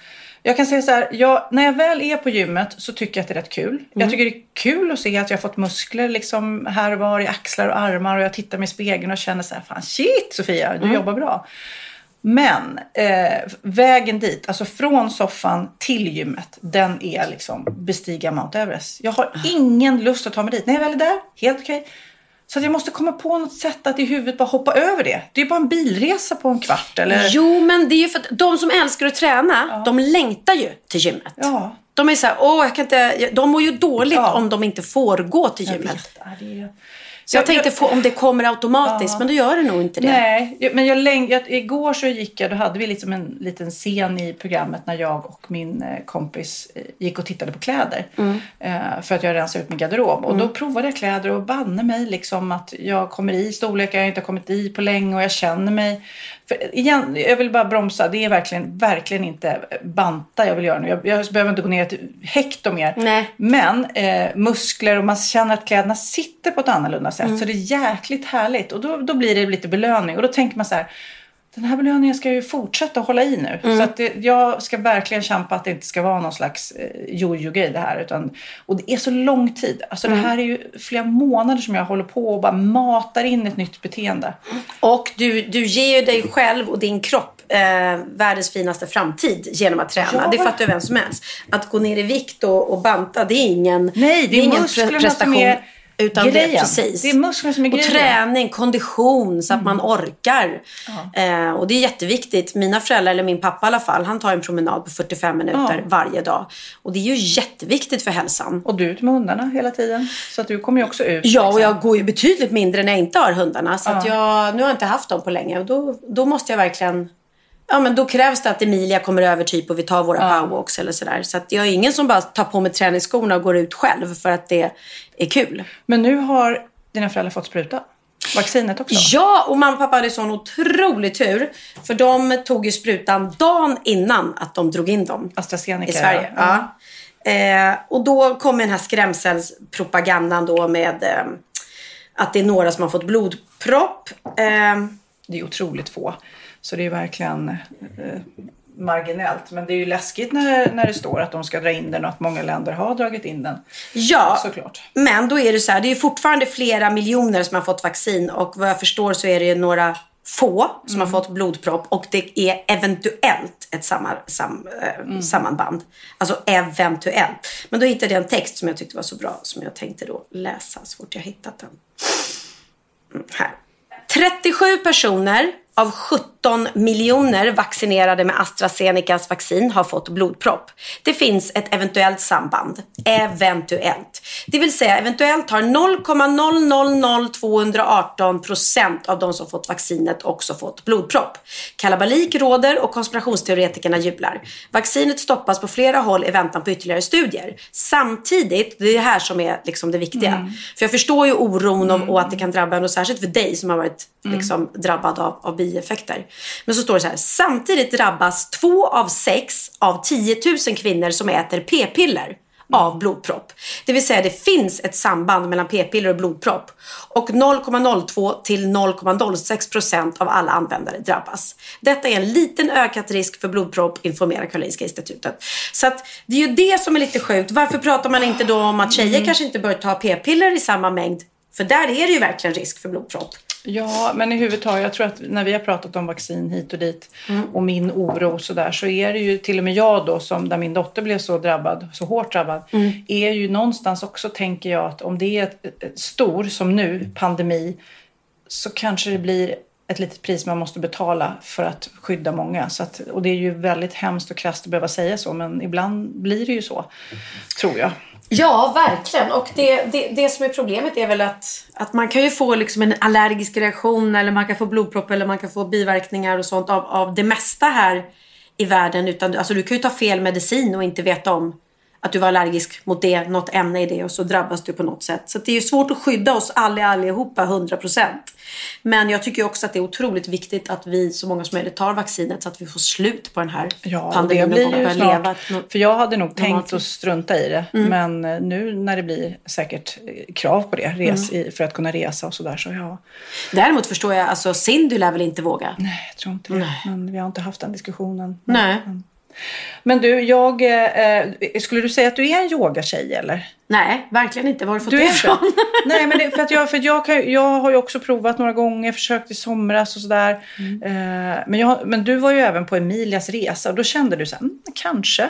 Jag kan säga så här, jag, när jag väl är på gymmet så tycker jag att det är rätt kul. Mm. Jag tycker det är kul att se att jag har fått muskler liksom här och var i axlar och armar och jag tittar mig i spegeln och känner så här, fan shit Sofia, du mm. jobbar bra. Men eh, vägen dit, alltså från soffan till gymmet, den är liksom bestiga Mount Everest. Jag har ingen lust att ta mig dit. När jag väl är där, helt okej. Okay. Så jag måste komma på något sätt att i huvudet bara hoppa över det. Det är bara en bilresa på en kvart eller? Jo, men det är ju för att de som älskar att träna, ja. de längtar ju till gymmet. Ja. De är så här, åh, jag kan inte, de mår ju dåligt ja. om de inte får gå till gymmet. Jag vet, så jag tänkte få, om det kommer automatiskt, ja. men då gör det nog inte det. Nej, men jag, läng, jag, igår så gick jag, då hade vi liksom en liten scen i programmet när jag och min eh, kompis eh, gick och tittade på kläder. Mm. Eh, för att jag rensade ut min garderob. Och mm. då provade jag kläder och banne mig liksom att jag kommer i storlekar jag inte har kommit i på länge och jag känner mig för igen, jag vill bara bromsa. Det är verkligen, verkligen inte banta jag vill göra nu. Jag, jag behöver inte gå ner till hekto mer. Nej. Men eh, muskler och man känner att kläderna sitter på ett annorlunda sätt. Mm. Så det är jäkligt härligt. Och då, då blir det lite belöning. Och då tänker man så här. Den här belöningen ska jag ju fortsätta hålla i nu. Mm. Så att det, jag ska verkligen kämpa att det inte ska vara någon slags eh, jojo-grej det här. Utan, och det är så lång tid. Alltså Mm. det här är ju flera månader som jag håller på och bara matar in ett nytt beteende. Och du, du ger ju dig själv och din kropp eh, världens finaste framtid genom att träna. Ja. Det fattar ju vem som helst. Att gå ner i vikt och, och banta, det är ingen, Nej, det är ingen musklerna som är Utan det är grejen. precis. Det är musklerna som är och grejen. träning, kondition så att man Mm. orkar. Eh, och det är jätteviktigt. Mina föräldrar, eller min pappa i alla fall, han tar en promenad på 45 minuter Ja. varje dag. Och det är ju jätteviktigt för hälsan. Och du ut med hundarna hela tiden. Så att du kommer ju också ut. Ja, och liksom. jag går ju betydligt mindre när jag inte har hundarna. Så att jag, nu har jag inte haft dem på länge. Och då, då måste jag verkligen... Ja, men då krävs det att Emilia kommer över typ och vi tar våra powerwalks eller sådär. Så att jag är ingen som bara tar på mig träningsskorna och går ut själv för att det är kul. Men nu har dina föräldrar fått spruta. Vaccinet också. Ja, och mamma och pappa hade sån otrolig tur. För de tog ju sprutan dagen innan att de drog in dem. AstraZeneca. I Sverige. Ja. Eh, och då kom den här skrämselpropagandan då med eh, att det är några som har fått blodpropp. Eh, Det är otroligt få. Så det är verkligen eh, marginellt. Men det är ju läskigt när, när det står att de ska dra in den och att många länder har dragit in den. ja, Såklart. men då är det så här. Det är fortfarande flera miljoner som har fått vaccin och vad jag förstår så är det ju några få som har fått blodpropp och det är eventuellt ett samman, sam, eh, sammanband. Alltså eventuellt. Men då hittade jag en text som jag tyckte var så bra som jag tänkte då läsa så fort jag hittat den. Mm, här. 37 personer av 17 miljoner vaccinerade med AstraZenecas vaccin har fått blodpropp. Det finns ett eventuellt samband. Eventuellt. Det vill säga eventuellt har 0,000218 procent av de som fått vaccinet också fått blodpropp. Kalabalik råder och konspirationsteoretikerna jublar. Vaccinet stoppas på flera håll i väntan på ytterligare studier. Samtidigt, det är det här som är liksom det viktiga. För jag förstår ju oron och, och att det kan drabba en och särskilt för dig som har varit liksom, drabbad av, av bieffekter. Men så står det så här. Samtidigt drabbas två av sex av 10 000 kvinnor som äter p-piller av blodpropp. Det vill säga det finns ett samband mellan p-piller och blodpropp. Och 0,02 till 0,06 procent av alla användare drabbas. Detta är en liten ökad risk för blodpropp, informerar Karolinska institutet. Så att det är ju det som är lite sjukt. Varför pratar man inte då om att tjejer kanske inte bör ta p-piller i samma mängd? För där är det ju verkligen risk för blodpropp. Ja, men i huvud taget, jag tror att när vi har pratat om vaccin hit och dit och min oro och sådär så är det ju till och med jag då som där min dotter blev så drabbad, så hårt drabbad, är ju någonstans också tänker jag att om det är ett, ett stor som nu, pandemi, så kanske det blir ett litet pris man måste betala för att skydda många. Så att, och det är ju väldigt hemskt och krasst att behöva säga så, men ibland blir det ju så, tror jag. Ja, verkligen. Och det, det, det som är problemet är väl att, att man kan ju få liksom en allergisk reaktion eller man kan få blodpropp eller man kan få biverkningar och sånt av, av det mesta här i världen. Utan, alltså, du kan ju ta fel medicin och inte veta om att du var allergisk mot det, något ämne i det och så drabbas du på något sätt. Så det är ju svårt att skydda oss alla, allihopa 100%. Men jag tycker också att det är otroligt viktigt att vi, så många som möjligt, tar vaccinet så att vi får slut på den här Ja, pandemin. det och blir ju snart. leva För jag hade nog tänkt att strunta i det. Men eh, nu när det blir säkert eh, krav på det res, i, för att kunna resa och sådär så ja. Däremot förstår jag, alltså Cindy lär väl inte våga? Nej, jag tror inte det. Men vi har inte haft den diskussionen. Nej. Men du, jag, eh, eh, skulle du säga att du är en yogatjej eller? Nej, verkligen inte. Var har du fått Du det ifrån? Nej, men det, för att jag, för att jag, kan, jag har ju också provat några gånger, försökt i somras och sådär. Mm. Eh, men, jag, men du var ju även på Emilias resa och då kände du så här, mm, kanske.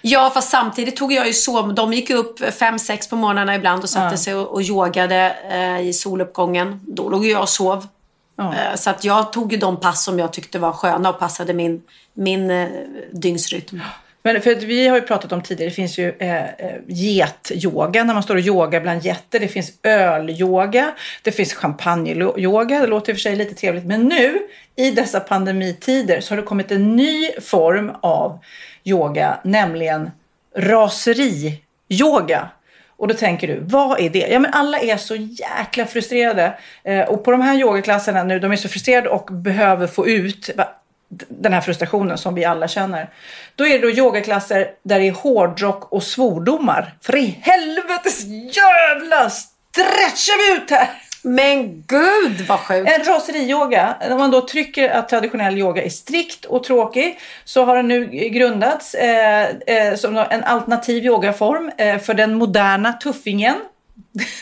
Ja, fast samtidigt tog jag ju sov. De gick upp fem sex på morgnarna ibland och satte sig och, och yogade eh, i soluppgången. Då låg jag och sov. Ja. Eh, så att jag tog ju de pass som jag tyckte var sköna och passade min, min eh, dygnsrytm. Men för att vi har ju pratat om tidigare, det finns ju eh, eh, getyoga när man står och yogar bland getter. Det finns ölyoga, det finns champagneyoga. Det låter i och för sig lite trevligt. Men nu i dessa pandemitider så har det kommit en ny form av yoga, nämligen raseri-yoga. Och då tänker du, vad är det? Ja men alla är så jäkla frustrerade. Eh, och på de här yogaklasserna nu, de är så frustrerade och behöver få ut va, den här frustrationen som vi alla känner. Då är det då yogaklasser där det är hårdrock och svordomar. För i helvetes jävla stretchar vi ut här! Men gud vad sjukt. En raseriyoga, när man då trycker att traditionell yoga är strikt och tråkig så har den nu grundats eh, eh, som en alternativ yogaform eh, för den moderna tuffingen.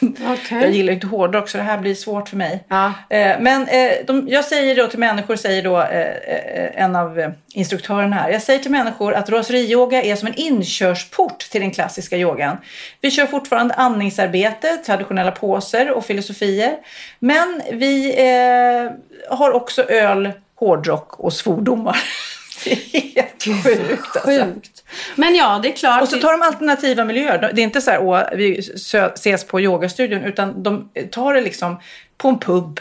Okej. Jag gillar inte hårdrock så det här blir svårt för mig. Ja. Eh, men eh, de, jag säger då till människor, säger då eh, en av instruktörerna här. Jag säger till människor att raseriyoga är som en inkörsport till den klassiska yogan. Vi kör fortfarande andningsarbete, traditionella poser och filosofier. Men vi har också öl, hårdrock och svordomar. Helt sjukt alltså. Sjukt. Men ja, det är klart. Och så tar de alternativa miljöer. Det är inte så här, åh, vi ses på yogastudion, utan de tar det liksom på en pub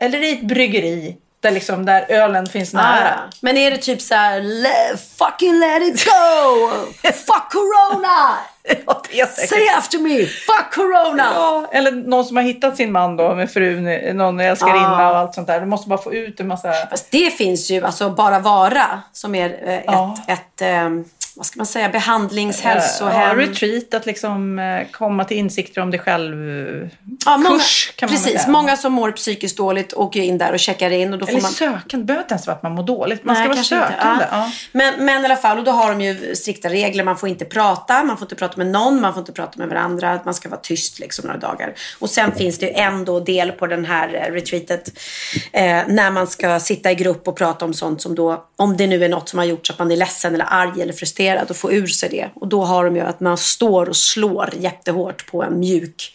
eller i ett bryggeri där, liksom, där ölen finns nära. Ah, men är det typ så här, "Le- fucking let it go! Fuck corona! Ja, det är säkert. Say after me! Fuck corona! Ja, eller någon som har hittat sin man då med frun, någon älskarinna Ah. och allt sånt där. De måste bara få ut en massa... Fast det finns ju, alltså bara vara som är eh, Ja. ett, ett eh, vad ska man säga, Ja, behandlingshälsohem. retreat, att liksom eh, komma till insikter om dig själv. Ja, många, Kurs kan man precis, säga. många som mår psykiskt dåligt åker in där och checkar in. Och då får Eller man... sökande, behöver inte ens vara att man mår dåligt. Man ska Nej, vara kanske inte. sökande. Ja. Ja. Men, men i alla fall, och då har de ju strikta regler. Man får inte prata, man får inte prata med någon, man får inte prata med varandra. Man ska vara tyst liksom några dagar. Och sen finns det ju en då del på den här eh, retreatet eh, när man ska sitta i grupp och prata om sånt som då, om det nu är något som har gjort så att man är ledsen eller arg eller frustrerad och få ur sig det. Och då har de ju att man står och slår jättehårt på en mjuk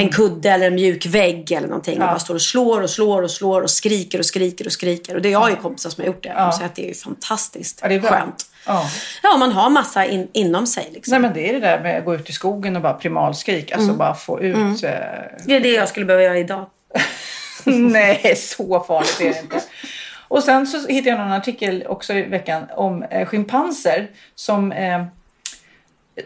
en kudde eller en mjuk vägg eller någonting. Och bara står och slår och slår och slår och skriker och skriker och skriker. Och det jag har ju kompisar som har gjort det. Och säger att det är ju fantastiskt Ja, det är bra. skönt. Ja. Ja, man har massa in, inom sig. Liksom. Nej men det är det där med att gå ut i skogen och bara primalskrik. Alltså Mm. bara få ut... Eh, Det är det jag skulle behöva göra idag. nej, så farligt är det inte. Och sen så hittade jag någon artikel också i veckan om eh, schimpanser som eh,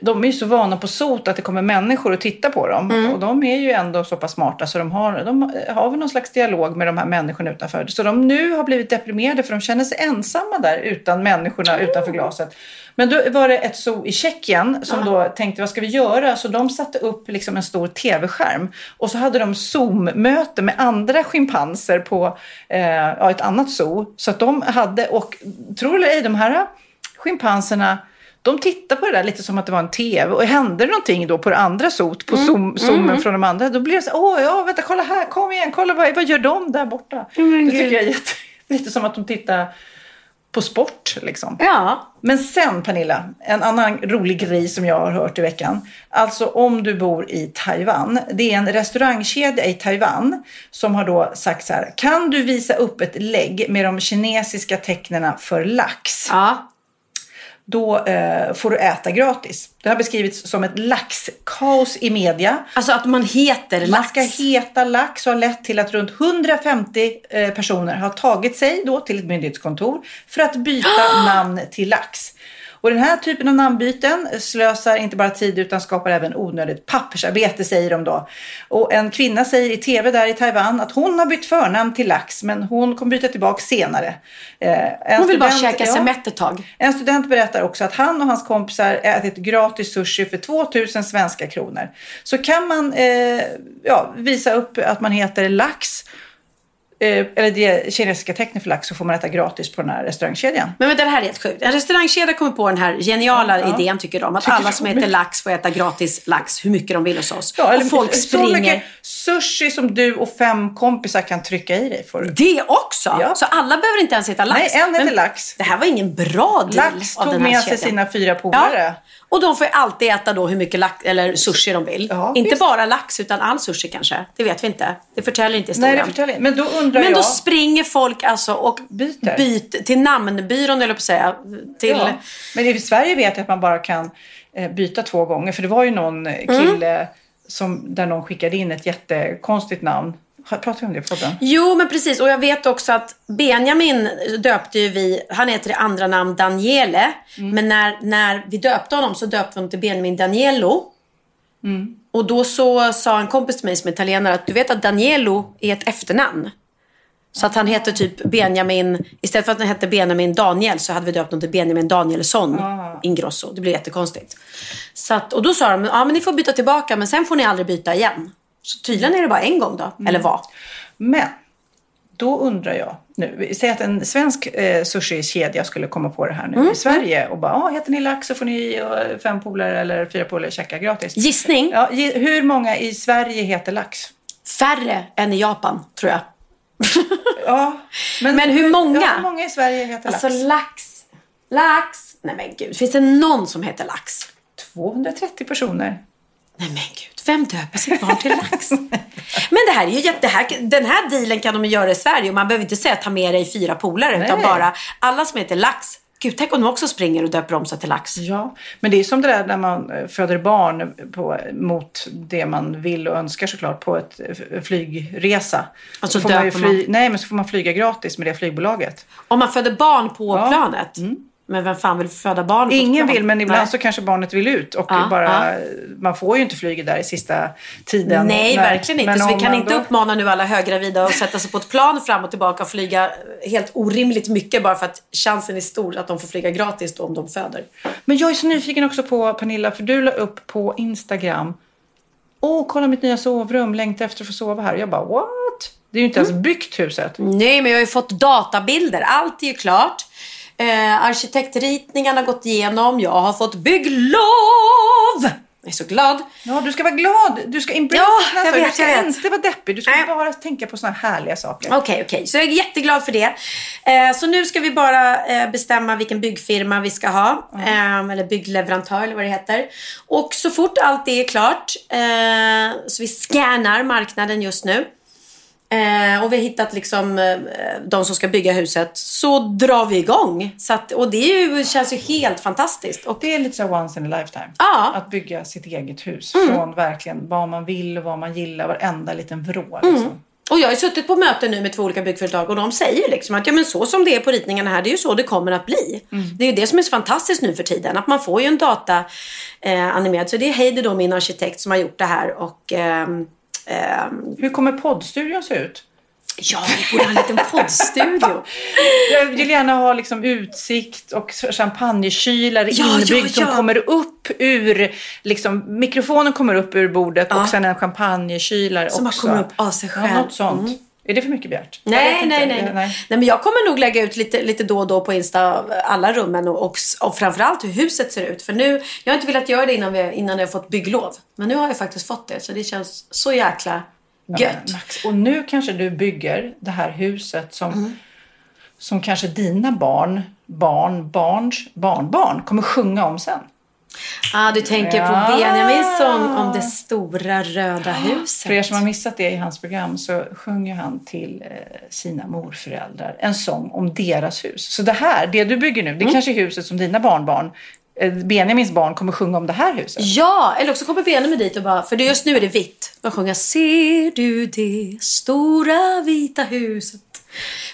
de är ju så vana på sot att det kommer människor och tittar på dem. Mm. Och de är ju ändå så pass smarta så de har, de har väl någon slags dialog med de här människorna utanför. Så de nu har blivit deprimerade för de känner sig ensamma där utan människorna utanför glaset. Men då var det ett zoo i Tjeckien som då tänkte vad ska vi göra? Så de satte upp liksom en stor tv-skärm och så hade de Zoom-möte med andra schimpanser på eh, ja, ett annat zoo. Så att de hade, och tror eller ej, de här schimpanserna de tittar på det där lite som att det var en tv. Och hände det någonting då på det andra sot, på zoom, zoomen från de andra, då blir det så åh ja, vänta, kolla här, kom igen, kolla vad, vad gör de där borta? det tycker jag är jätte, lite som att de tittar på sport liksom. Ja. Men sen Pernilla, en annan rolig grej som jag har hört i veckan. Alltså om du bor i Taiwan. Det är en restaurangkedja i Taiwan som har då sagt så här. Kan du visa upp ett lägg med de kinesiska tecknena för lax? Ja. Då eh, får du äta gratis. Det har beskrivits som ett laxkaos i media. Alltså att man heter Man lax. ska heta lax och har lett till att runt 150 eh, personer har tagit sig då till ett myndighetskontor för att byta namn till lax. Och den här typen av namnbyten slösar inte bara tid utan skapar även onödigt pappersarbete säger de då. Och en kvinna säger i tv där i Taiwan att hon har bytt förnamn till lax men hon kommer byta tillbaka senare. Eh, Hon vill bara student- käka ja. semett ett tag. En student berättar också att han och hans kompisar ätit gratis sushi för 2000 svenska kronor. Så kan man eh, ja, visa upp att man heter lax, eh, eller det kinesiska tecknet för lax, så får man äta gratis på den här restaurangkedjan. Men vänta, det här är helt sjukt. En restaurangkedja kommer på den här geniala Ja. idén tycker de. Att Tycker alla som de. heter lax får äta gratis lax hur mycket de vill hos oss. Ja, eller och folk Så springer. mycket sushi som du och fem kompisar kan trycka i dig. Får du. Det också? Ja. Så alla behöver inte ens heta lax? Nej, en heter Men lax. Det här var ingen bra deal Lax av tog den här med sig kedjan. sina fyra polare. Ja. Och de får alltid äta då hur mycket lax, eller sushi de vill. Ja, inte visst. bara lax utan all sushi kanske. Det vet vi inte. Det förtäljer inte historien. Nej, det förtäljer Men då undrar Men jag... då springer folk alltså och Byter. byter till namnbyrån eller på att säga. Till, Ja. Men i Sverige vet jag att man bara kan eh, byta två gånger. För det var ju någon eh, Mm. kille som, där någon skickade in ett jättekonstigt namn. Pratar vi om det i podden? Jo, men precis. Och jag vet också att Benjamin döpte ju vi, han heter i andra namn Daniele. Mm. Men när, när vi döpte honom så döpte vi honom till Benjamin Daniello. Mm. Och då så sa en kompis till mig som är italienare att du vet att Daniello är ett efternamn. Så att han heter typ Benjamin, istället för att han hette Benjamin Daniel så hade vi döpt honom till Benjamin Danielsson Ah. Ingrosso. Det blir jättekonstigt. Så att, och då sa de, ja men ni får byta tillbaka men sen får ni aldrig byta igen. Så tydligen är det bara en gång då. Mm. Eller vad? Men då undrar jag nu. Säg att en svensk eh, sushi-kedja skulle komma på det här nu Mm. i Sverige och bara, ah, heter ni lax så får ni eh, fem polare eller fyra polare käka gratis. Gissning? Ja, hur många i Sverige heter lax? Färre än i Japan, tror jag. Ja, Men hur många? Ja, hur många i Sverige heter Alltså lax? lax. Lax. Nej men gud. Finns det någon som heter lax? 230 personer. Nej men gud. Vem döper sitt barn till lax? men det här är ju jätte... Här, den här dealen kan de göra i Sverige. Och man behöver inte säga ta med dig fyra polare. Utan bara alla som heter lax. Gud, tänk om de också springer och döper om sig till lax. Ja, men det är som det där när man eh, föder barn på, mot det man vill och önskar såklart på ett eh, flygresa. Alltså så får man fly, Nej, men så får man flyga gratis med det flygbolaget. Om man föder barn på Ja. Mm. Men vem fan vill föda barn Ingen vill, men ibland Nej. så kanske barnet vill ut. Och Ja, bara, Man får ju inte flyga där i sista tiden. Nej, verkligen inte. Men Så vi kan inte då- uppmana nu alla höggravida att sätta sig på ett plan fram och tillbaka och flyga helt orimligt mycket bara för att chansen är stor att de får flyga gratis då om de föder. Men jag är så nyfiken också på Pernilla, för du la upp på Instagram. Åh, kolla mitt nya sovrum, längtar efter att få sova här. Jag bara, what? Det är ju inte Mm. ens byggt huset. Nej, men jag har ju fått databilder. Allt är ju klart. Eh, arkitektritningarna har gått igenom. Jag har fått bygglov! Jag är så glad. Ja, du ska vara glad. Du ska embrace Ja, jag vet, Du ska jag vet. inte vara deppig. Du ska Nej. bara tänka på såna här härliga saker. Okej, okej. Så jag är jätteglad för det. Eh, så nu ska vi bara eh, bestämma vilken byggfirma vi ska ha. Eh, eller byggleverantör eller vad det heter. Och så fort allt det är klart, eh, så vi scannar marknaden just nu. Eh, och vi har hittat liksom eh, de som ska bygga huset. Så drar vi igång. Så att, och det ju, känns ju helt fantastiskt. Och Det är lite så once in a lifetime. Mm. Att bygga sitt eget hus. Från verkligen vad man vill och vad man gillar. Varenda liten vrå. Liksom. Och jag har ju suttit på möten nu med två olika byggföretag och de säger liksom att ja, men så som det är på ritningarna här, det är ju så det kommer att bli. Det är ju det som är så fantastiskt nu för tiden, att man får ju en data eh, animerad. Så det är Heidi då, min arkitekt, som har gjort det här och ehm, Hur kommer poddstudion se ut? ja, vi borde ha en liten poddstudio. Jag vill gärna ha liksom utsikt och champagnekylare Ja, inbyggd ja, som ja. kommer upp ur, liksom, mikrofonen kommer upp ur bordet Ja. och sen en champagnekylare Som bara också. kommer upp av sig Ja, själv. något sånt. Är det för mycket begärt? Nej, nej, nej, nej. Nej, men jag kommer nog lägga ut lite, lite då och då på Insta alla rummen och, och, och framförallt hur huset ser ut. För nu, jag har inte velat göra det innan, vi, innan jag har fått bygglov. Men nu har jag faktiskt fått det, så det känns så jäkla Ja, gött. men Max, och nu kanske du bygger det här huset som, Mm. som kanske dina barn, barn, barns barnbarn kommer sjunga om sen. Ah, du tänker Ja. på Benjaminsson om det stora röda huset. För er som har missat det i hans program så sjunger han till eh, sina morföräldrar en sång om deras hus. Så det här, det du bygger nu, det Mm. kanske är huset som dina barnbarn, eh, Benjamins barn, kommer sjunga om det här huset. Ja, eller också kommer Benjamin dit och bara, för just nu är det vitt. Och sjunger Ser du det stora vita huset?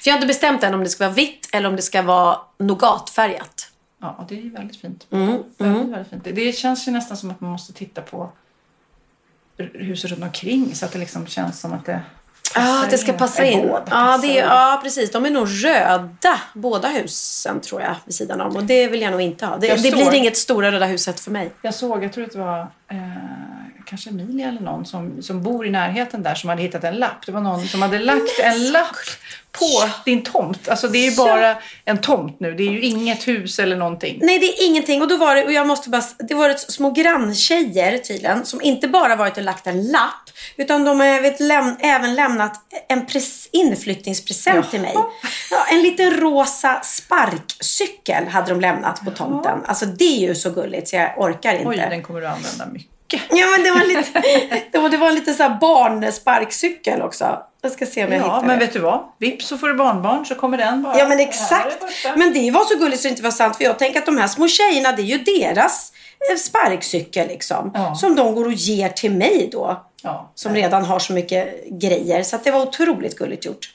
För jag har inte bestämt än om det ska vara vitt eller om det ska vara nougatfärgat. Ja, det är väldigt fint. Mm, Väldigt, väldigt fint. Det, det känns ju nästan som att man måste titta på huset runt omkring så att det liksom känns som att det Ja, att det ska passa Är in. Ja, det, in. ja, precis. De är nog röda, båda husen tror jag, vid sidan om. Och det vill jag nog inte ha. Det, det såg- blir inget stora röda huset för mig. Jag såg, jag tror att det var eh, kanske Emilia eller någon som, som bor i närheten där som hade hittat en lapp. Det var någon som hade lagt en lapp på din tomt. Alltså det är ju bara en tomt nu. Det är ju inget hus eller någonting. Nej, det är ingenting. Och då var det, och jag måste bara, det var ett små granntjejer tydligen, som inte bara varit och lagt en lapp, utan de har vet, läm, även lämnat en pres, inflyttningspresent till mig. Ja, en liten rosa sparkcykel hade de lämnat på tomten. Alltså det är ju så gulligt så jag orkar inte. Oj, den kommer du använda mycket. Ja, men det var lite, det var, det var lite så här barnsparkcykel också. Jag ska se om jag Ja, hittar men det. vet du vad? Vips så får du barnbarn så kommer den bara. Ja men exakt. första. Men det var så gulligt så det inte var sant. För jag tänker att de här små tjejerna, det är ju deras eh, sparkcykel liksom. Ja. Som de går och ger till mig då. Ja. Som redan har så mycket grejer. Så det var otroligt gulligt gjort.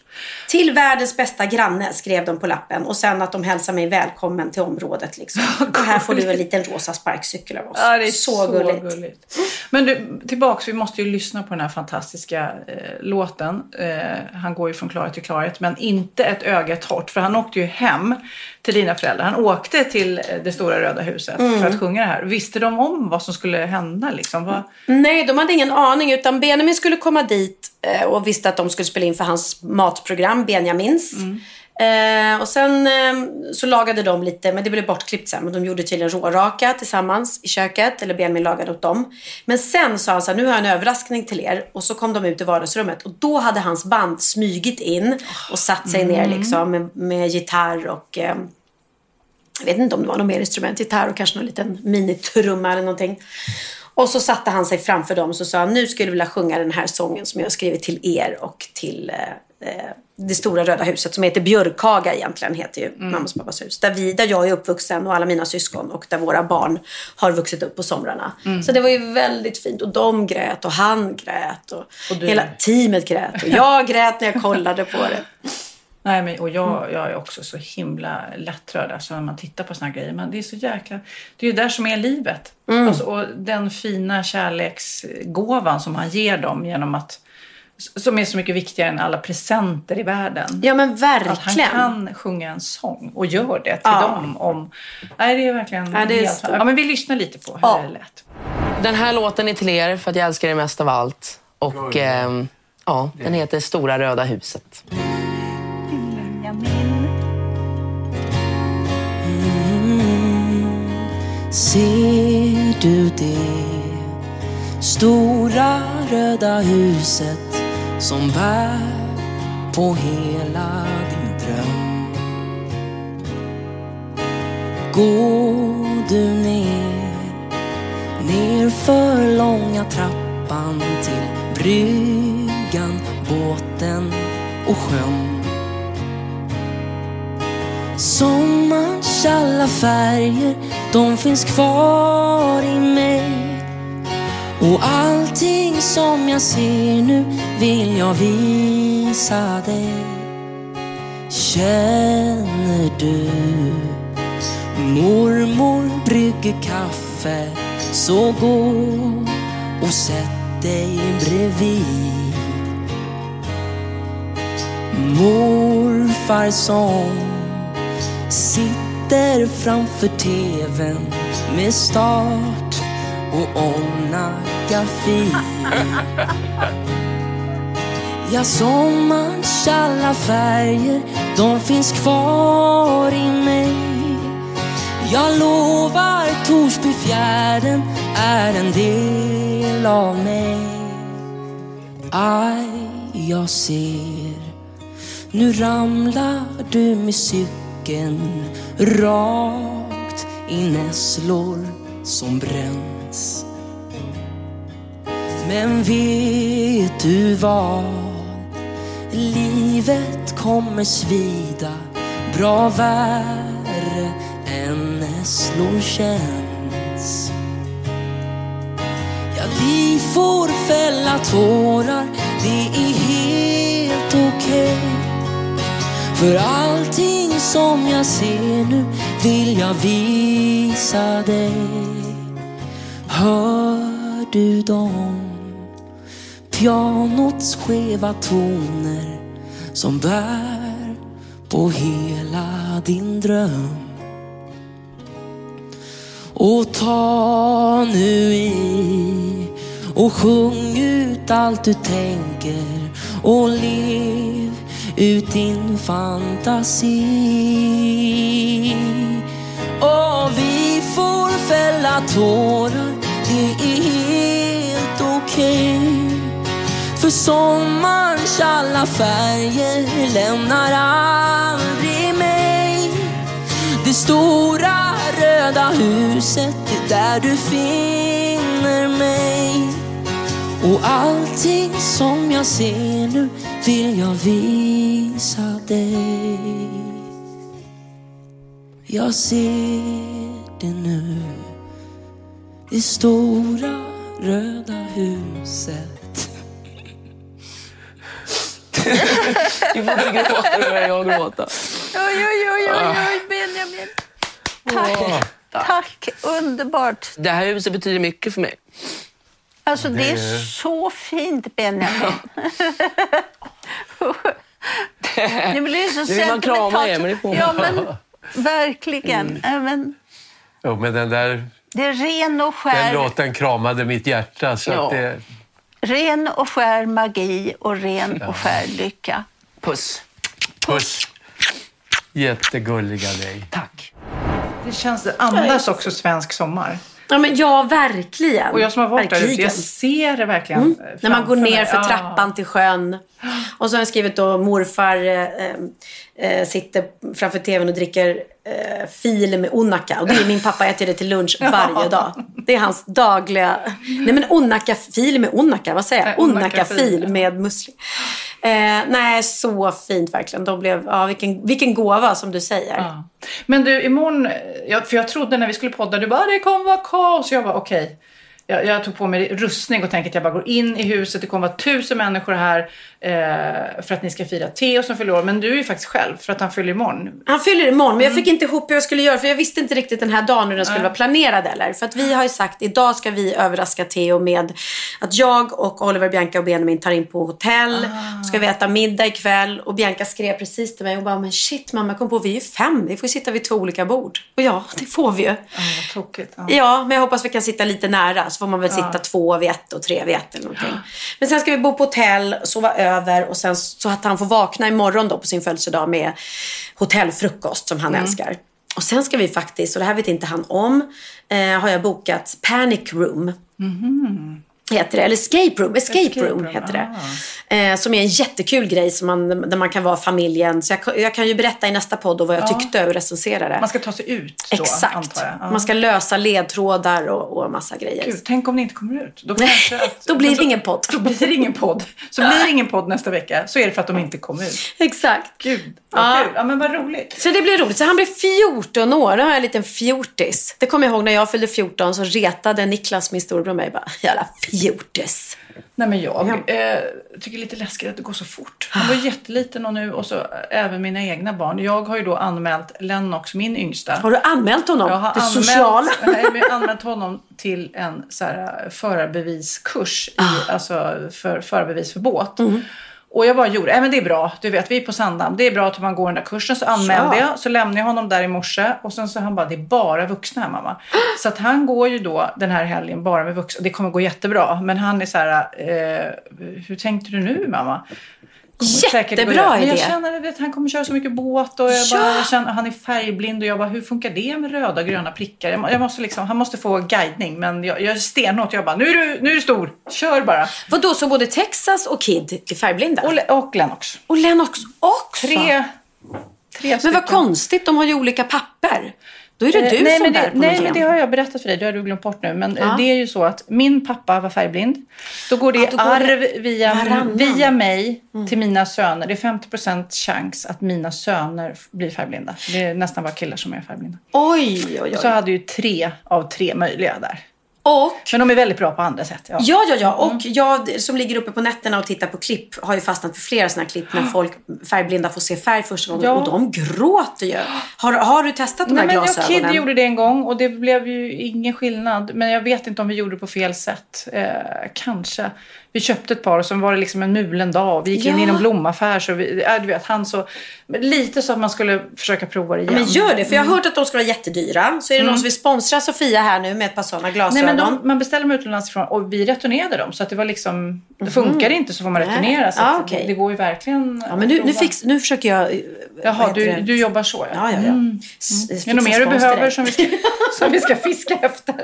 Till världens bästa granne skrev de på lappen och sen att de hälsar mig välkommen till området. Liksom. Och här får du en liten rosa sparkcykel av oss. Ja, det är så, så, gulligt. gulligt. Men du, tillbaks, vi måste ju lyssna på den här fantastiska eh, låten. Eh, han går ju från klarhet till klarhet, men inte ett öga torrt. För han åkte ju hem till dina föräldrar. Han åkte till eh, det stora röda huset för Mm. att sjunga det här. Visste de om vad som skulle hända? Liksom? Vad, Nej, de hade ingen aning. Utan Benjamin skulle komma dit eh, och visste att de skulle spela in för hans matprogram, Benjamins. Eh, och sen eh, så lagade de lite, men det blev bortklippt sen. Men de gjorde tydligen råraka tillsammans i köket. Eller Benjamin lagade åt dem. Men sen sa han så här, nu har jag en överraskning till er. Och så kom de ut i vardagsrummet. Och då hade hans band smygit in och satt sig ner liksom med, med gitarr och eh, jag vet inte om det var något mer instrument, gitarr och kanske någon liten minitrumma eller någonting. Och så satte han sig framför dem och så sa han, nu skulle jag vilja sjunga den här sången som jag har skrivit till er och till eh, eh, det stora röda huset som heter Björkhaga egentligen, heter ju mammas och pappas hus. Där, vi, där jag är uppvuxen och alla mina syskon och där våra barn har vuxit upp på somrarna. Så det var ju väldigt fint och de grät och han grät och, du- hela teamet grät och jag grät när jag kollade på det. Nej, men, och jag, jag är också så himla lättrörd alltså, när man tittar på såna här grejer. Men det är så jäkla... Det är ju där som är livet. Alltså, och den fina kärleksgåvan som han ger dem genom att... Som är så mycket viktigare än alla presenter i världen. Ja men Att han verkligen. kan sjunga en sång och gör det till Ja. dem. Om, nej, det är verkligen Ja, det är helt... Ja, men vi lyssnar lite på hur Ja. det lät. Den här låten är till er för att jag älskar er mest av allt. Och ehm, ja, den heter Stora röda huset. Ser du det stora röda huset som bär på hela din dröm? Går du ner, ner för långa trappan till bryggan, båten och sjön. Sommarns alla färger, de finns kvar i mig. Och allting som jag ser nu vill jag visa dig. Känner du mormor brygger kaffe så gå och sätt dig bredvid. Morfar som sitter framför tvn med start och omnacka-fi. Ja, sommarns alla färger, de finns kvar i mig. Jag lovar Torsbyfjärden är en del av mig. Aj, jag ser nu ramlar du med cykeln rakt i nässlor som bränns. Men vet du vad? Livet kommer svida bra värre än nässlor känns. Ja, vi får fälla tårar, det är helt okej. För allting som jag ser nu vill jag visa dig. Hör du dem? Pianots skeva toner som bär på hela din dröm. Och ta nu i och sjung ut allt du tänker och lev ut din fantasi. Och vi får fälla tårar, det är helt okej. För sommarns alla färger lämnar aldrig mig. Det stora röda huset, det är där du finner mig. Och allting som jag ser nu vill jag visa dig. Jag ser det nu. Det stora röda huset. Du borde gråta, då börjar jag gråta. Oj, oj, oj, oj, oj, Benjamin. Tack. Tack, underbart. Det här huset betyder mycket för mig. Alltså det är så fint Benjamin. Det så Nu vill man krama er, får man. Ja, men verkligen. Ja, Men Jo, men den där det är ren och den skär, låten kramade mitt hjärta. Så Ja. att det, ren och skär magi och ren och skär lycka. Puss. puss. Jättegulliga dig. Tack. Det känns, det andas också svensk sommar. Ja, men ja, verkligen. Och jag som har varit där ute, Verkligen. jag ser det verkligen Mm. eh, När man går ner för Ja. trappan till sjön. Och så har jag skrivit då morfar eh, eh, sitter framför tvn och dricker eh, fil med onaka. Och det är min pappa äter det till lunch varje dag. Det är hans dagliga... Nej men onaka fil med onaka, vad säger jag? Onaka fil, med musli. Eh, nej, så fint verkligen. De blev, ja, vilken, vilken gåva som du säger. Ja. Men du, imorgon, jag, för jag trodde när vi skulle podda, du bara det kommer vara kaos. Jag bara okej. Jag, jag tog på mig rustning och tänkte att jag bara går in i huset. Det kommer vara tusen människor här eh, för att ni ska fira Theo som fyller år. Men du är ju faktiskt själv för att han fyller imorgon. Han fyller imorgon, men jag Mm. fick inte ihop hur jag skulle göra för jag visste inte riktigt den här dagen hur den skulle vara planerad eller. För att vi har ju sagt idag ska vi överraska Theo med att jag och Oliver, Bianca och Benjamin tar in på hotell. Ah. Ska vi äta middag ikväll och Bianca skrev precis till mig och bara men shit mamma kom på vi är ju fem, vi får ju sitta vid två olika bord. Och ja, det får vi ju. Ja, vad tråkigt. Ja. Ja, men jag hoppas vi kan sitta lite nära. Så får man väl sitta två vid ett och tre vid ett eller någonting. Men sen ska vi bo på hotell, sova över och sen så att han får vakna imorgon då på sin födelsedag med hotellfrukost som han älskar. Och sen ska vi faktiskt, och det här vet inte han om, eh, har jag bokat Panic Room. Heter det, eller Escape Room, Escape, Escape Room, room, heter det. Eh, som är en jättekul grej som man, där man kan vara familjen. Så jag, jag kan ju berätta i nästa podd vad jag tyckte och recensera det. Man ska ta sig ut då, Exakt. antar jag. Ja. Man ska lösa ledtrådar och, och massa grejer. Gud, tänk om ni inte kommer ut. Då, kanske att, Då blir det ingen podd. Då blir det ingen podd. Så blir det ingen podd nästa vecka så är det för att de inte kommer ut. Exakt. Gud, vad Ja. kul. Ja, men vad roligt. Så det blir roligt. Så han blir 14 år. Nu har jag en liten fjortis. Det kommer jag ihåg när jag fyllde 14 så retade Niklas, min storebror, mig bara. Jävla fjortis. Nej men jag eh, tycker det är lite läskigt att det går så fort. Han var jätteliten och nu och så eh, även mina egna barn. Jag har ju då anmält Lennox, min yngsta. Har du anmält honom Jag har till anmält, sociala? Nej, jag har anmält honom till en så här, eh, förarbeviskurs i, alltså, för förarbevis för båt. Mm. Och jag bara gjorde, nej men det är bra, du vet vi är på Sandhamn, det är bra att man går den där kursen. Så anmälde Ja. jag, så lämnade jag honom där i morse och sen så han bara, det är bara vuxna här mamma. Så att han går ju då den här helgen bara med vuxna, det kommer gå jättebra. Men han är så här, eh, hur tänkte du nu mamma? Jättebra göra- Men idé. jag känner att han kommer köra så mycket båt och jag Ja. bara, jag känner, han är färgblind och jag bara, hur funkar det med röda och gröna prickar? Jag, må- jag måste liksom, han måste få guidning men jag, jag är stenhårt. Jag bara, nu är, du, nu är du stor, kör bara. Vadå, så både Texas och Kid är färgblinda? Och, och Lennox. Och Lennox också? Tre, tre Men stycken. vad konstigt, de har ju olika papper. Då är det Eh, du nej, som men bär det, på Nej, men det har jag berättat för dig. Det har du glömt bort nu. Men eh, Ja. det är ju så att min pappa var färgblind. Då går det i då går det arv via, varannan. Mm. via mig till mina söner. Det är 50% chans att mina söner blir färgblinda. Det är nästan bara killar som är färgblinda. Oj, oj, Och oj. så hade ju tre av tre möjliga där. Och Men de är väldigt bra på andra sätt. Ja. Ja, ja, ja. Och jag som ligger uppe på nätterna och tittar på klipp har ju fastnat för flera sådana klipp när folk färgblinda får se färg första gången. Ja. Och de gråter ju. Har, har du testat de Nej, här men jag glasögonen? Kid gjorde det en gång och det blev ju ingen skillnad. Men jag vet inte om vi gjorde det på fel sätt. Eh, kanske. Vi köpte ett par och sen var det liksom en mulen dag. Vi gick in Ja. i någon blomaffär så vi, äh, du vet, han så... Lite så att man skulle försöka prova det igen. Men gör det, för jag har hört att de ska vara jättedyra. Så är det någon som vill sponsra Sofia här nu med ett par sådana Nej, glasögon? men de, man beställer dem utomlands ifrån och vi returnerade dem. Så att det var liksom... Det funkar inte så får man returnera. Så att okej. det, går ju verkligen Ja, men nu, nu, fix, nu försöker jag... eh, Jaha, du, du jobbar så ja. Ja, ja, ja. Mm. S- Är det något mer du behöver som vi, ska, som vi ska fiska efter?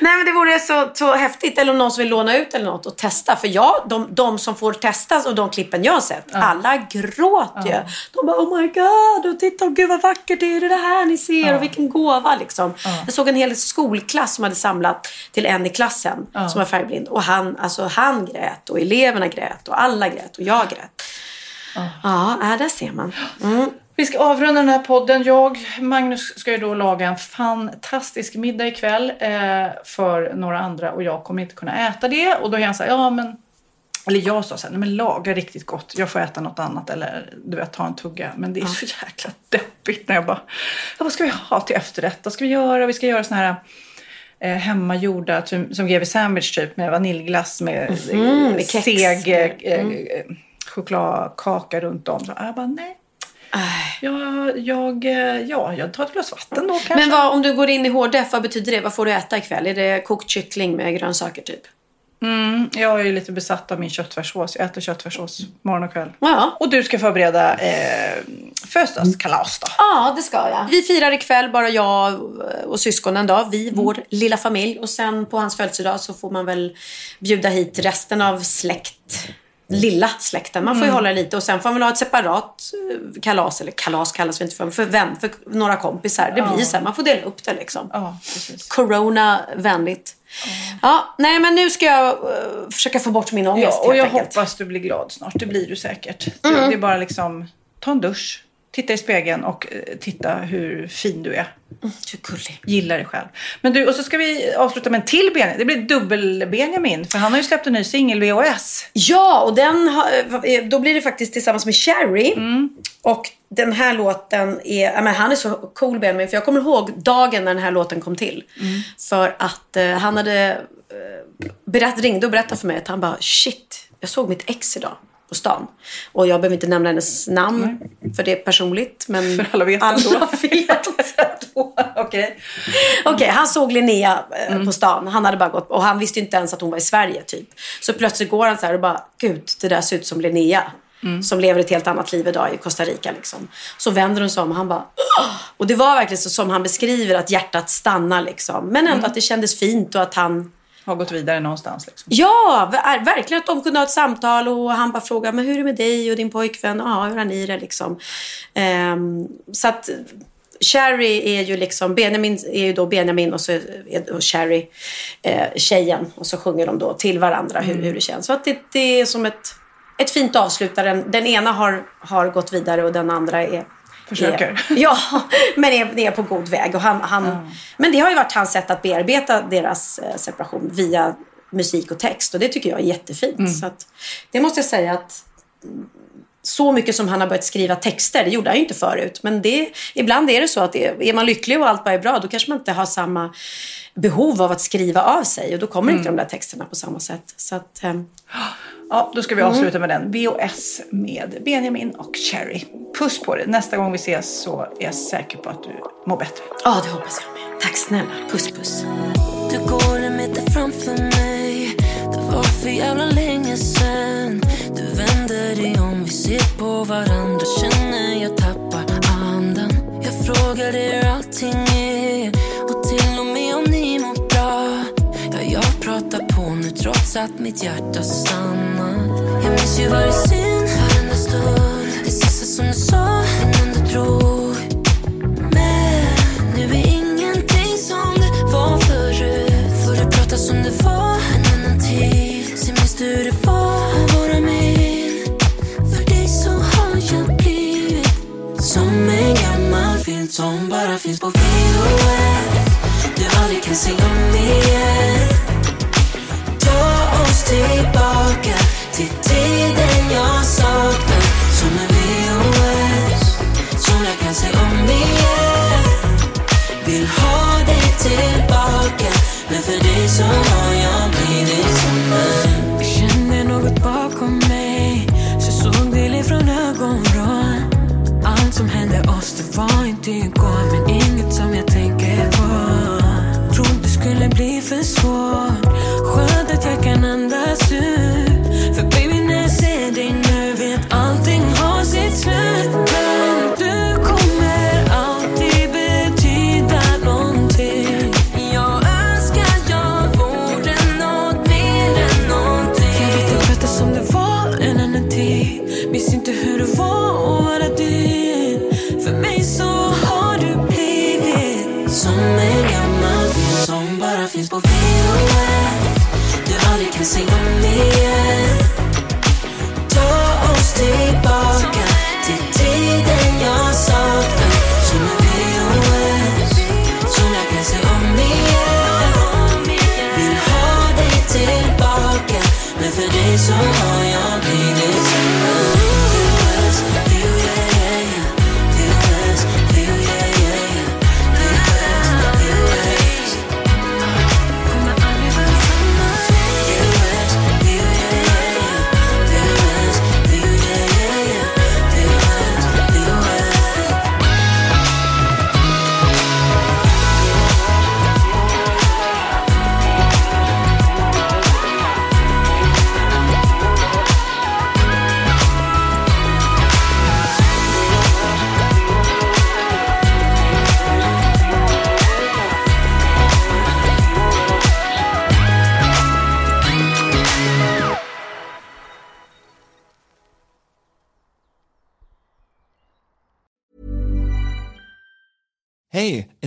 Nej men det vore så, så häftigt. Eller om någon som vill låna ut eller något och testa. För jag, de, de som får testas och de klippen jag har sett, alla gråter ju. De bara oh my god, och titta, och gud vad vackert det är det här ni ser och vilken gåva liksom. Jag såg en hel skolklass som hade samlat till en i klassen som var färgblind. Och han, alltså, han grät och eleverna grät och alla grät och jag grät. Ja, ja där ser man. Mm. Vi ska avrunda den här podden. Jag, Magnus, ska ju då laga en fantastisk middag ikväll eh, för några andra och jag kommer inte kunna äta det. Och då är han så här, ja men eller jag sa så här, nej men laga riktigt gott. Jag får äta något annat eller du vet, ta en tugga. Men det är så jäkla deppigt när jag bara, ja, vad ska vi ha till efterrätt? Vad ska vi göra? Vi ska göra såna här eh, hemmagjorda, typ, som GV Sandwich typ med vaniljglass med kex. seg eh, Mm. eh, chokladkaka runt om. Så jag bara, nej. Jag, jag, eh, ja, jag tar ett glas vatten då kanske. Men vad, om du går in i hårdef, vad betyder det? Vad får du äta ikväll? Är det kokt kyckling med grönsaker typ? Mm, jag är ju lite besatt av min köttfärssås. Jag äter köttfärssås morgon och kväll. Ja. Och du ska förbereda eh, födelsedagskalas då. Ja, det ska jag. Vi firar ikväll, bara jag och syskonen då. Vi, vår lilla familj. Och sen på hans födelsedag så får man väl bjuda hit resten av släkt. Lilla släkten. Man får ju Mm. hålla lite. Och sen får man väl ha ett separat eh, kalas. Eller kalas kallas vi inte för. För vän, för några kompisar. Det Ja. blir så här. Man får dela upp det liksom. Ja. Corona-vänligt. Ja, nej men nu ska jag eh, försöka få bort min ångest Ja, och jag enkelt. hoppas du blir glad snart. Det blir du säkert. Mm. Det är bara liksom, ta en dusch, titta i spegeln och eh, titta hur fin du är. Du är gullig. Gilla dig själv. Men du, och så ska vi avsluta med en till Benjamin. Det blir dubbel-Benjamin. För han har ju släppt en ny singel, VHS. Ja, och den har, eh, då blir det faktiskt tillsammans med Cherry. Och den här låten är, men han är så cool Benjamin, för jag kommer ihåg dagen när den här låten kom till. För att eh, han hade eh, berätt, ringde och berättade för mig att han bara shit, jag såg mitt ex idag på stan. Och jag behöver inte nämna hennes namn, för det är personligt. Men För alla vet alla ändå. vet. Okej. Okej, han såg Linnea eh, på stan. Han hade bara gått, och han visste inte ens att hon var i Sverige typ. Så plötsligt går han så här och bara, gud, det där ser ut som Linnea. Som lever ett helt annat liv idag i Costa Rica liksom. Så vänder hon sig om och han bara, "Åh!" Och det var verkligen så som han beskriver att hjärtat stannar liksom. Men ändå att det kändes fint och att han Har gått vidare någonstans liksom. Ja, ver- verkligen att de kunde ha ett samtal och han bara frågade men hur är det med dig och din pojkvän? Ja, hur har ni det liksom? Ehm, så att Cherry är ju liksom, Benjamin är ju då Benjamin och så är då Cherry eh, tjejen och så sjunger de då till varandra hur, hur det känns. Så att det, det är som ett, ett fint avslutare. Den, den ena har, har gått vidare och den andra är Försöker. Är, ja, men är, är på god väg. Och han, han, Men det har ju varit hans sätt att bearbeta deras eh, separation via musik och text. Och det tycker jag är jättefint. Så att, det måste jag säga att mm, så mycket som han har börjat skriva texter, det gjorde han ju inte förut. Men det, ibland är det så att det, är man lycklig och allt bara är bra, då kanske man inte har samma behov av att skriva av sig. Och då kommer inte de där texterna på samma sätt. Så att, ehm, Ja, då ska vi avsluta med den. VHS med Benjamin och Cherry. Puss på dig. Nästa gång vi ses så är jag säker på att du mår bättre. ja, det hoppas jag med. Tack snälla. Puss puss. Du går en meter framför mig Det var för jävla länge sen på varandra Känner jag tappar andan. Jag frågar dig hur allting är Och till och med om ni mår bra. Ja, jag pratar på nu trots att mitt hjärta stannat. Jag minns ju varje syn, varenda stund. Det sista som du sa innan du drog men nu är ingenting som det var förut. Får du prata som det var en annan tid? Sen minns du hur det var. Gammal som bara finns på VHS Du aldrig kan se om igen. Ta oss tillbaka till tiden jag saknar. Som en VHS som jag kan se om igen. Vill ha dig tillbaka Men för dig så har jag blivit som en. Jag kände något bakom mig Så såg det från ögonvrån. Allt som hände måste det var inte igår Men inget som jag tänker på. Trodde skulle bli för svårt. Finns på VHS Du aldrig kan